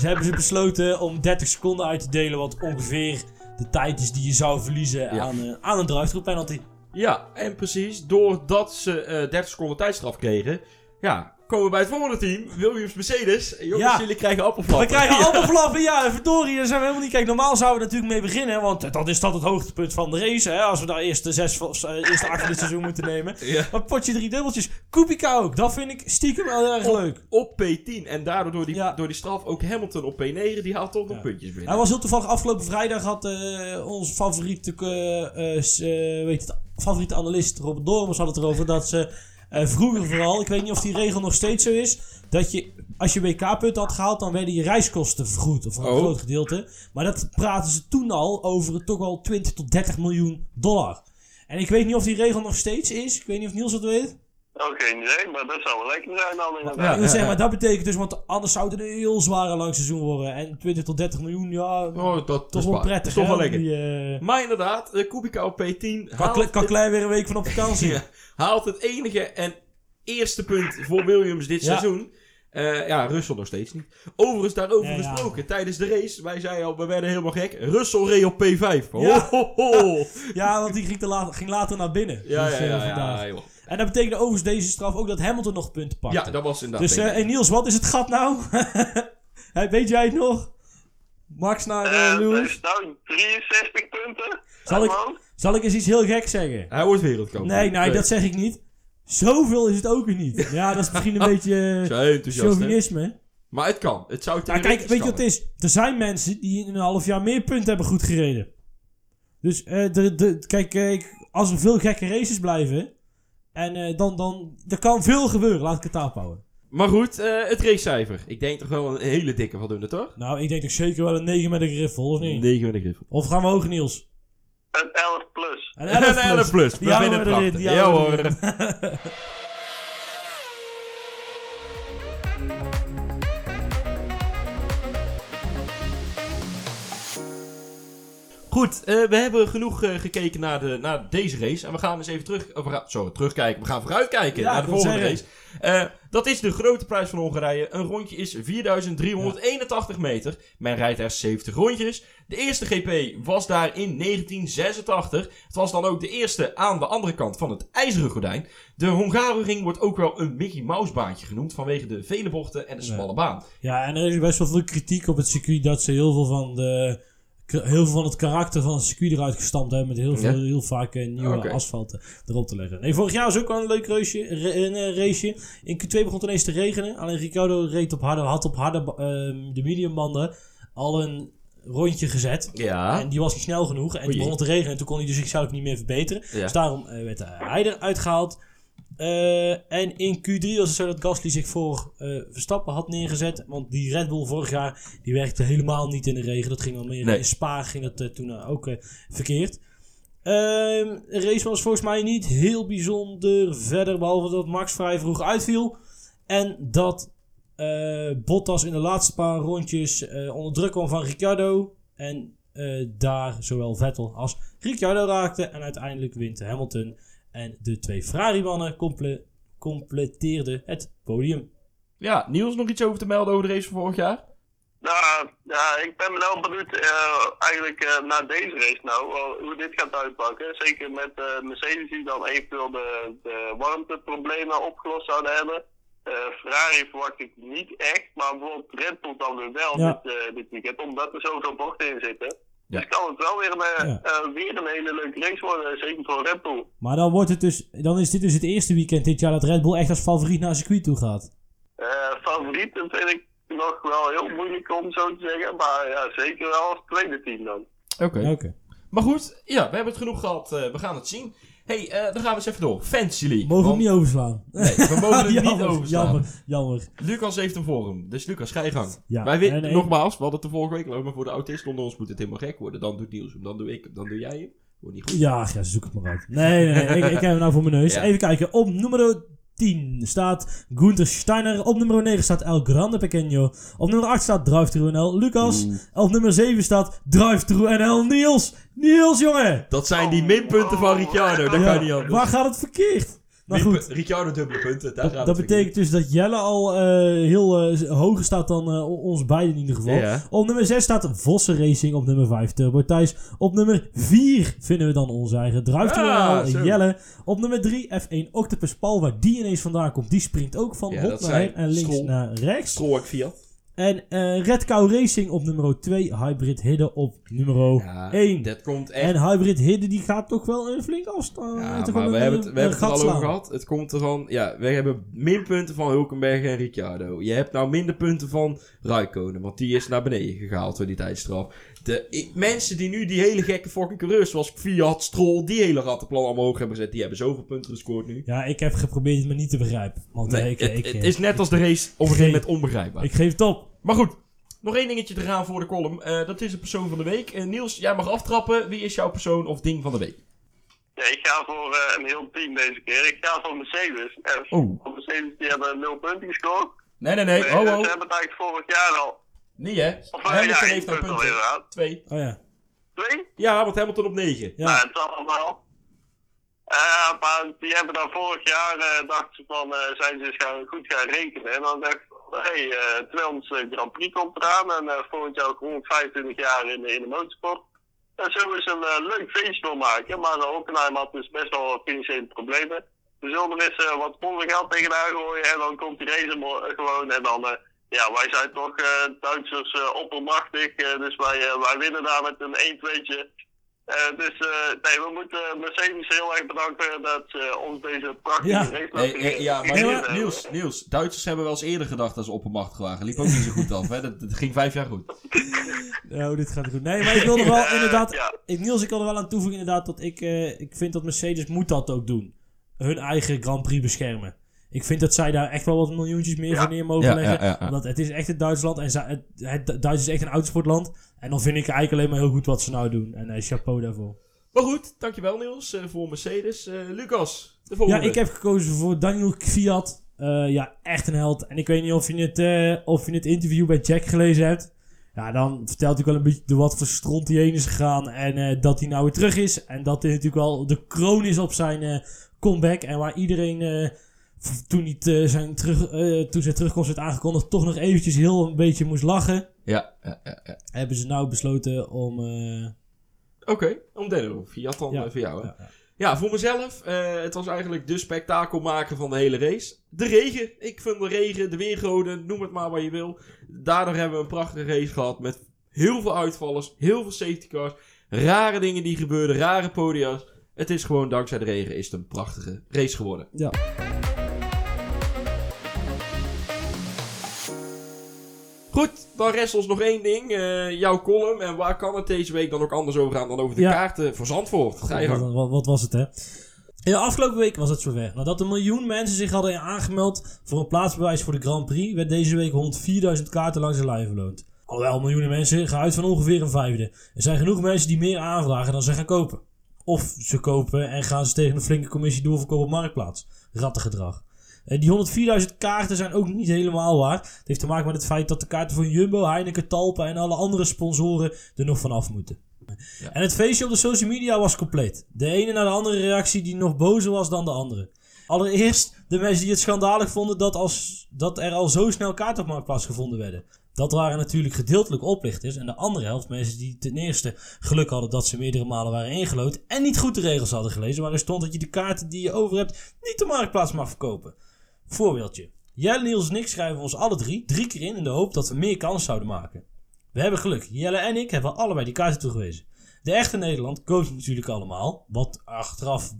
hebben ze besloten om 30 seconden uit te delen, wat ongeveer de tijd is die je zou verliezen Ja. aan, eh, aan een drive-through penalty. Ja, en precies, doordat ze eh 30 seconden tijdstraf kregen, ja, komen we bij het volgende team, Williams Mercedes. Jongens, Ja. jullie krijgen appelflappen. We krijgen *laughs* Ja. allemaal flappen, ja, verdorie, daar zijn we helemaal niet. Kijk, normaal zouden we natuurlijk mee beginnen, want dat is dat het hoogtepunt van de race, hè, als we daar eerst de zes, eh, eerste acht van dit seizoen moeten nemen. Ja. Maar potje drie dubbeltjes, Kubica ook, dat vind ik stiekem wel erg leuk. Op P10 en daardoor door die, Ja. door die straf ook Hamilton op P9, die haalt toch nog puntjes binnen. Hij was heel toevallig afgelopen vrijdag had eh onze favoriete, eh, eh, s- eh, weet het, favoriete analist Robert Dormers had het erover dat ze eh, vroeger vooral, ik weet niet of die regel nog steeds zo is, dat je als je WK-punten had gehaald, dan werden je reiskosten vergoed, of een Oh. groot gedeelte. Maar dat praten ze toen al over toch wel 20 tot 30 miljoen dollar. En ik weet niet of die regel nog steeds is. Ik weet niet of Niels dat weet. Geen idee, maar dat zou wel lekker zijn dan inderdaad. Ja, ja, maar dat betekent dus, want anders zou het een heel zware lang seizoen worden. En 20 tot 30 miljoen, ja, Oh, dat, is wel prettig. Dat is toch wel lekker. die, eh, Maar inderdaad, eh, Kubica op P10 Kan, kan Klein weer een week van op *laughs* vakantie? Ja, haalt het enige en eerste punt voor Williams dit Ja. seizoen. Eh, ja, Russell nog steeds niet. Overigens daarover Ja, ja. gesproken, tijdens de race, wij zeiden al, we werden helemaal gek. Russell reed op P5. Ho, Ja. ho, ho. *laughs* Ja, want die ging, te laat, ging later naar binnen. Ja, Dus, ja, ja, vandaag. ja, joh. En dat betekende overigens deze straf ook dat Hamilton nog punten pakt. Ja, dat was inderdaad. dus eh hey Niels, wat is het gat nou? *laughs* Hey, weet jij het nog? Max naar eh, Eh, Lewis. is nou 63 punten. Zal ik-. Zal ik eens iets heel gek zeggen? Hij wordt wereldkampioen. Nee, nee, dat zeg ik niet. Zoveel is het ook weer niet. Ja, dat is misschien een *laughs* beetje hè? chauvinisme. Maar het kan. Het zou Nou, kijk, weet je wat het is? Er zijn mensen die in een half jaar meer punten hebben goed gereden. Dus eh, de, de, kijk, kijk, als er veel gekke races blijven, en eh, dan, dan, er kan veel gebeuren. Laat ik het daarop houden. Maar goed, eh, het racecijfer. Ik denk toch wel een hele dikke voldoende, toch? Nou, ik denk toch zeker wel een 9 met een griffel, of niet? 9 met een griffel. Of gaan we hoog, Niels? Een 11 plus. Een En *laughs* een 11 plus. Ja, we erin, hoor. *laughs* Goed, eh, we hebben genoeg eh, gekeken naar, de, naar deze race. En we gaan eens even terug, gaan, sorry, terugkijken. We gaan vooruitkijken Ja, naar de volgende zeggen. race. Eh, dat is de grote prijs van Hongarije. Een rondje is 4381 meter. Men rijdt er 70 rondjes. De eerste GP was daar in 1986. Het was dan ook de eerste aan de andere kant van het ijzeren gordijn. De Hungaroring wordt ook wel een Mickey Mouse baantje genoemd vanwege de vele bochten en de smalle baan. Ja, en er is best wel veel kritiek op het circuit dat ze heel veel van de heel veel van het karakter van het circuit eruit gestampt hebben met heel, veel, Ja. heel vaak eh, nieuwe Oké. asfalten erop te leggen. Nee, vorig jaar was ook wel een leuk raceje, ra- een eh, raceje. In Q2 begon het ineens te regenen. Alleen Ricardo reed op harde, had op harde ehm, de mediumbanden al een rondje gezet. Ja. En die was niet snel genoeg. En Oei. die begon te regenen. En toen kon hij dus zichzelf niet meer verbeteren. Ja. Dus daarom eh, werd hij eruit gehaald. Eh, en in Q3 was het zo dat Gasly zich voor eh, Verstappen had neergezet. Want die Red Bull vorig jaar die werkte helemaal niet in de regen. Dat ging al meer Nee. in Spa ging dat eh, toen ook verkeerd. Ehm, de race was volgens mij niet heel bijzonder verder. Behalve dat Max vrij vroeg uitviel. En dat Bottas in de laatste paar rondjes onder druk kwam van Ricciardo. En daar zowel Vettel als Ricciardo raakte. En uiteindelijk wint Hamilton. En de twee Ferrari-mannen comple completeerden het podium. Ja, Niels, nog iets over te melden over de race van vorig jaar? Nou, ja, ik ben wel benieuwd eh, eigenlijk eh, naar deze race nou, hoe dit gaat uitpakken. Zeker met eh, Mercedes die dan eventueel de, de warmteproblemen opgelost zouden hebben. Eh, Ferrari verwacht ik niet echt, maar bijvoorbeeld Red Bull dan weer wel Ja. dit, dit weekend, omdat er zoveel bochten in zitten. Ja. Dus kan het wel weer een, eh, Ja. eh, weer een hele leuke race worden, zeker voor Red Bull. Maar dan, wordt het dus, dan is dit dus het eerste weekend dit jaar dat Red Bull echt als favoriet naar circuit toe gaat. Eh favorieten vind ik nog wel heel moeilijk om zo te zeggen, maar ja, zeker wel als tweede team dan. Oké. Oké. Maar goed, ja, we hebben het genoeg gehad. eh, we gaan het zien. Hey, eh, dan gaan we eens even door. Fantasy League. Mogen we hem niet overslaan? Nee, we mogen het *laughs* niet overslaan. jammer, jammer. Lucas heeft een forum. Dus Lucas, ga je gang. Ja, Wij weten, en nogmaals, we hadden het de vorige week al, maar voor de autisten onder ons moet het helemaal gek worden. Dan doet Niels hem, dan doe ik hem, dan doe jij hem. Wordt niet goed. Ja, ja, zoek het maar uit. Nee, nee, nee. ik, ik heb hem nou voor mijn neus. Ja. Even kijken. Op nummer 10 staat Gunther Steiner. Op nummer 9 staat El Grande Pequeño. Op nummer 8 staat Drive Through NL Lucas. Op nummer 7 staat Drive Through NL Niels. Niels, jongen! Dat zijn die minpunten van Ricciardo, dat Ja, kan niet anders. waar gaat het verkeerd? Maar goed, Ricciardo dubbele punten, daar gaat dat betekent dus dat Jelle al eh, heel eh, hoger staat dan eh, o- ons beiden in ieder geval. Ja. Op nummer 6 staat Vossen Racing. Op nummer 5 Turbo Thijs. Op nummer 4 vinden we dan onze eigen Ah, zo. Jelle. Op nummer 3 F1 Octopus Paul. Waar die ineens vandaan komt. Die springt ook van Ja, hop naar en links naar rechts. Strolk Fiat. En eh Red Cow Racing op nummer 2. Hybrid Hidden op nummer Ja, 1. dat komt echt... En Hybrid Hidden die gaat toch wel een flink afstand. Ja, maar we hebben het, we hebben het er al over gehad. Het komt ervan... Ja, we hebben minpunten van Hulkenberg en Ricciardo. Je hebt nou minder punten van Raikkonen, want die is naar beneden gehaald door die tijdstraf. De mensen die nu die hele gekke fucking coureurs, zoals Fiat, Stroll, die hele rattenplan omhoog hebben gezet, die hebben zoveel punten gescoord nu. Ja, ik heb geprobeerd het me niet te begrijpen. Want eh, Nee, ik, het, ik, het is net als de race op een gegeven moment onbegrijpbaar. ik geef het op. Maar goed, nog één dingetje te gaan voor de column. Eh, dat is de persoon van de week. Eh, Niels, jij mag aftrappen. Wie is jouw persoon of ding van de week? Ja, ik ga voor eh, een heel team deze keer. Ik ga voor Mercedes. En Oh. Mercedes die hebben nul punten gescoord. Nee, nee, nee. Eh, Oh, Ze oh. hebben het eigenlijk vorig jaar al. Nee, hè? Of eh, Hamilton heeft nou punt al punten. Twee. Oh ja. Twee? Ja, want Hamilton op negen. Ja. Nou, het zal allemaal. Eh, maar die hebben dan vorig jaar, eh dachten ze van, eh, zijn ze eens gaan, goed gaan rekenen. En dan dacht ik, hé, hey, eh 200 Grand Prix komt eraan. En eh volgend jaar ook 125 jaar in, de- in de motorsport. Daar zullen we eens een leuk feestje van maken. Maar uh, Hockenheim had dus best wel financiële problemen. We zullen er eens eh, wat sponsorgeld tegenaan gooien. En dan komt die race gewoon. En dan, eh, ja, wij zijn toch eh, Duitsers eh, oppermachtig. eh, dus wij, wij winnen daar met een 1-2'tje. Eh, dus eh, nee, we moeten Mercedes heel erg bedanken dat ze ons deze prachtige Ja. race Hey, laten hey, ja, maar Niels, hebben. Niels, Niels, Duitsers hebben wel eens eerder gedacht dat ze oppermachtig waren. Liep ook niet zo goed af, hè? Dat, dat ging vijf jaar goed. *laughs* Oh, dit gaat goed. Nee, maar ik wilde wel *laughs* Eh, inderdaad... ja. Ik, Niels, ik wil er wel aan toevoegen inderdaad dat ik... eh, ik vind dat Mercedes moet dat ook doen. Hun eigen Grand Prix beschermen. Ik vind dat zij daar echt wel wat miljoentjes meer Ja. voor neer mogen Ja, leggen. ja, ja, ja. Want het is echt het Duitsland. En zij- het, het, Duitsland is echt een autosportland. En dan vind ik eigenlijk alleen maar heel goed wat ze nou doen. En eh, chapeau daarvoor. Maar goed, dankjewel Niels eh, voor Mercedes. Eh, Lucas, de Ja, volgende. ik heb gekozen voor Daniel Kvyat. Eh, ja, echt een held. En ik weet niet of je het, eh, of je het interview bij Jack gelezen hebt. Ja, dan vertelt hij wel een beetje door wat voor stront hij heen is gegaan. En eh, dat hij nou weer terug is. En dat hij natuurlijk wel de kroon is op zijn eh, comeback. En waar iedereen eh, toen, hij te- zijn terug, eh, toen zijn terugkomst werd aangekondigd... toch nog eventjes heel een beetje moest lachen. Ja, ja, ja. ja. Hebben ze nou besloten om... eh, Oké, om Denno. Fiat dan Ja. eh, voor jou, hè? ja, ja. Ja, voor mezelf, eh, het was eigenlijk de spektakelmaker van de hele race. De regen. Ik vind de regen, de weergoden, noem het maar wat je wil. Daardoor hebben we een prachtige race gehad met heel veel uitvallers, heel veel safety cars, rare dingen die gebeurden, rare podia's. Het is gewoon dankzij de regen is het een prachtige race geworden. Ja. Goed, dan rest ons nog één ding. eh, jouw column. En waar kan het deze week dan ook anders over gaan dan over de Ja. kaarten voor Zandvoort? Ga je gang. Wat, wat, wat was het, hè? In de afgelopen week was het zover. Nadat een miljoen mensen zich hadden aangemeld voor een plaatsbewijs voor de Grand Prix, werd deze week 104.000 kaarten langs de lijn verloond. Alhoewel miljoenen mensen gaan uit van ongeveer een vijfde. Er zijn genoeg mensen die meer aanvragen dan ze gaan kopen. Of ze kopen en gaan ze tegen een flinke commissie doorverkopen op Marktplaats. Rattengedrag. Eh, Die 104.000 kaarten zijn ook niet helemaal waar. Het heeft te maken met het feit dat de kaarten van Jumbo, Heineken, Talpa en alle andere sponsoren er nog vanaf moeten. En het feestje op de social media was compleet. De ene naar de andere reactie die nog bozer was dan de andere. Allereerst de mensen die het schandalig vonden dat, als, dat er al zo snel kaarten op Marktplaats gevonden werden. Dat waren natuurlijk gedeeltelijk oplichters. En de andere helft mensen die ten eerste geluk hadden dat ze meerdere malen waren ingelood. En niet goed de regels hadden gelezen. Waarin stond dat je de kaarten die je over hebt niet op Marktplaats mag verkopen. Voorbeeldje. Jelle, Niels en ik schrijven ons alle drie drie keer in in de hoop dat we meer kans zouden maken. We hebben geluk. Jelle en ik hebben allebei die kaarten toegewezen. De echte Nederland koopt natuurlijk allemaal, wat achteraf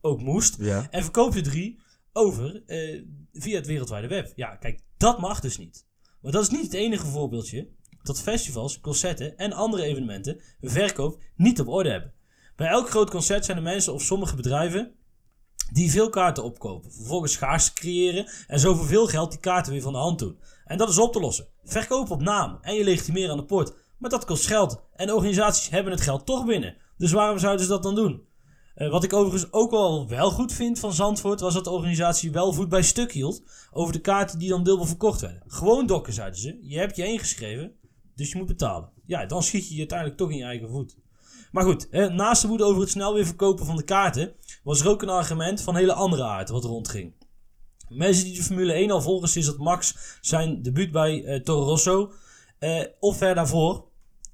ook moest. Ja. En verkoopt de drie over eh, via het wereldwijde web. Ja, kijk, dat mag dus niet. Maar dat is niet het enige voorbeeldje dat festivals, concerten en andere evenementen hun verkoop niet op orde hebben. Bij elk groot concert zijn er mensen of sommige bedrijven die veel kaarten opkopen, vervolgens schaarste creëren en zo voor veel geld die kaarten weer van de hand doen. En dat is op te lossen. Verkoop op naam en je legitimeer aan de poort. Maar dat kost geld en organisaties hebben het geld toch binnen. Dus waarom zouden ze dat dan doen? Eh, wat ik overigens ook wel wel goed vind van Zandvoort was dat de organisatie wel voet bij stuk hield over de kaarten die dan dubbel verkocht werden. Gewoon dokken, zeiden ze. Je hebt je ingeschreven, dus je moet betalen. Ja, dan schiet je je uiteindelijk toch in je eigen voet. Maar goed, naast de woede over het snel weer verkopen van de kaarten, was er ook een argument van hele andere aard wat rondging. Mensen die de Formule 1 al volgen sinds dat Max zijn debuut bij eh, Toro Rosso, eh, of ver daarvoor,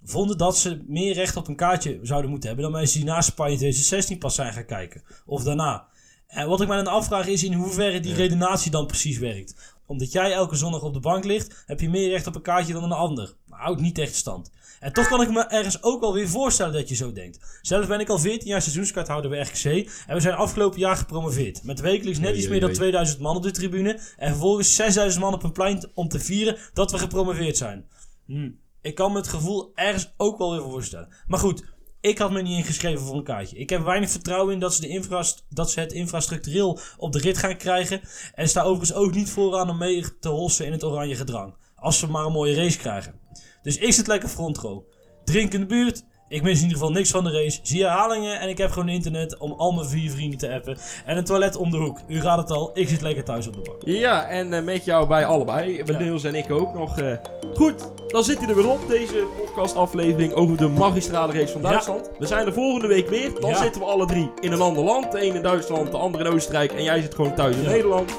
vonden dat ze meer recht op een kaartje zouden moeten hebben dan mensen die na Spanje 2016 pas zijn gaan kijken. Of daarna. En wat ik mij dan afvraag is in hoeverre die redenatie dan precies werkt. Omdat jij elke zondag op de bank ligt, heb je meer recht op een kaartje dan een ander. Maar houdt niet echt stand. En toch kan ik me ergens ook wel weer voorstellen dat je zo denkt. Zelf ben ik al 14 jaar seizoenskaarthouder bij RKC. En we zijn afgelopen jaar gepromoveerd. Met wekelijks net iets meer dan oei. 2000 man op de tribune. En vervolgens 6000 man op een plein om te vieren dat we gepromoveerd zijn. Hm. Ik kan me het gevoel ergens ook wel weer voorstellen. Maar goed, ik had me niet ingeschreven voor een kaartje. Ik heb weinig vertrouwen in dat ze, de infrast dat ze het infrastructureel op de rit gaan krijgen. En sta overigens ook niet vooraan om mee te hossen in het oranje gedrang. Als we maar een mooie race krijgen. Dus ik zit lekker front row. Drink in de buurt. Ik mis in ieder geval niks van de race. Zie herhalingen en ik heb gewoon internet om al mijn vier vrienden te appen. En een toilet om de hoek. U raadt het al, ik zit lekker thuis op de bank. Ja, en eh, met jou bij allebei. Met Ja. Niels en ik ook nog. eh. Goed, dan zit hij er weer op. Deze podcastaflevering over de magistrale race van Ja. Duitsland. We zijn er volgende week weer. Dan Ja. zitten we alle drie in een ander land. De een in Duitsland, de ander in Oostenrijk. En jij zit gewoon thuis in. Nederland.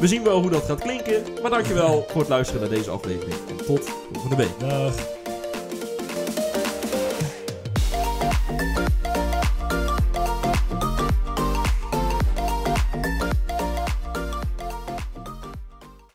We zien wel hoe dat gaat klinken. Maar dankjewel voor het luisteren naar deze aflevering. En tot volgende week. Dag.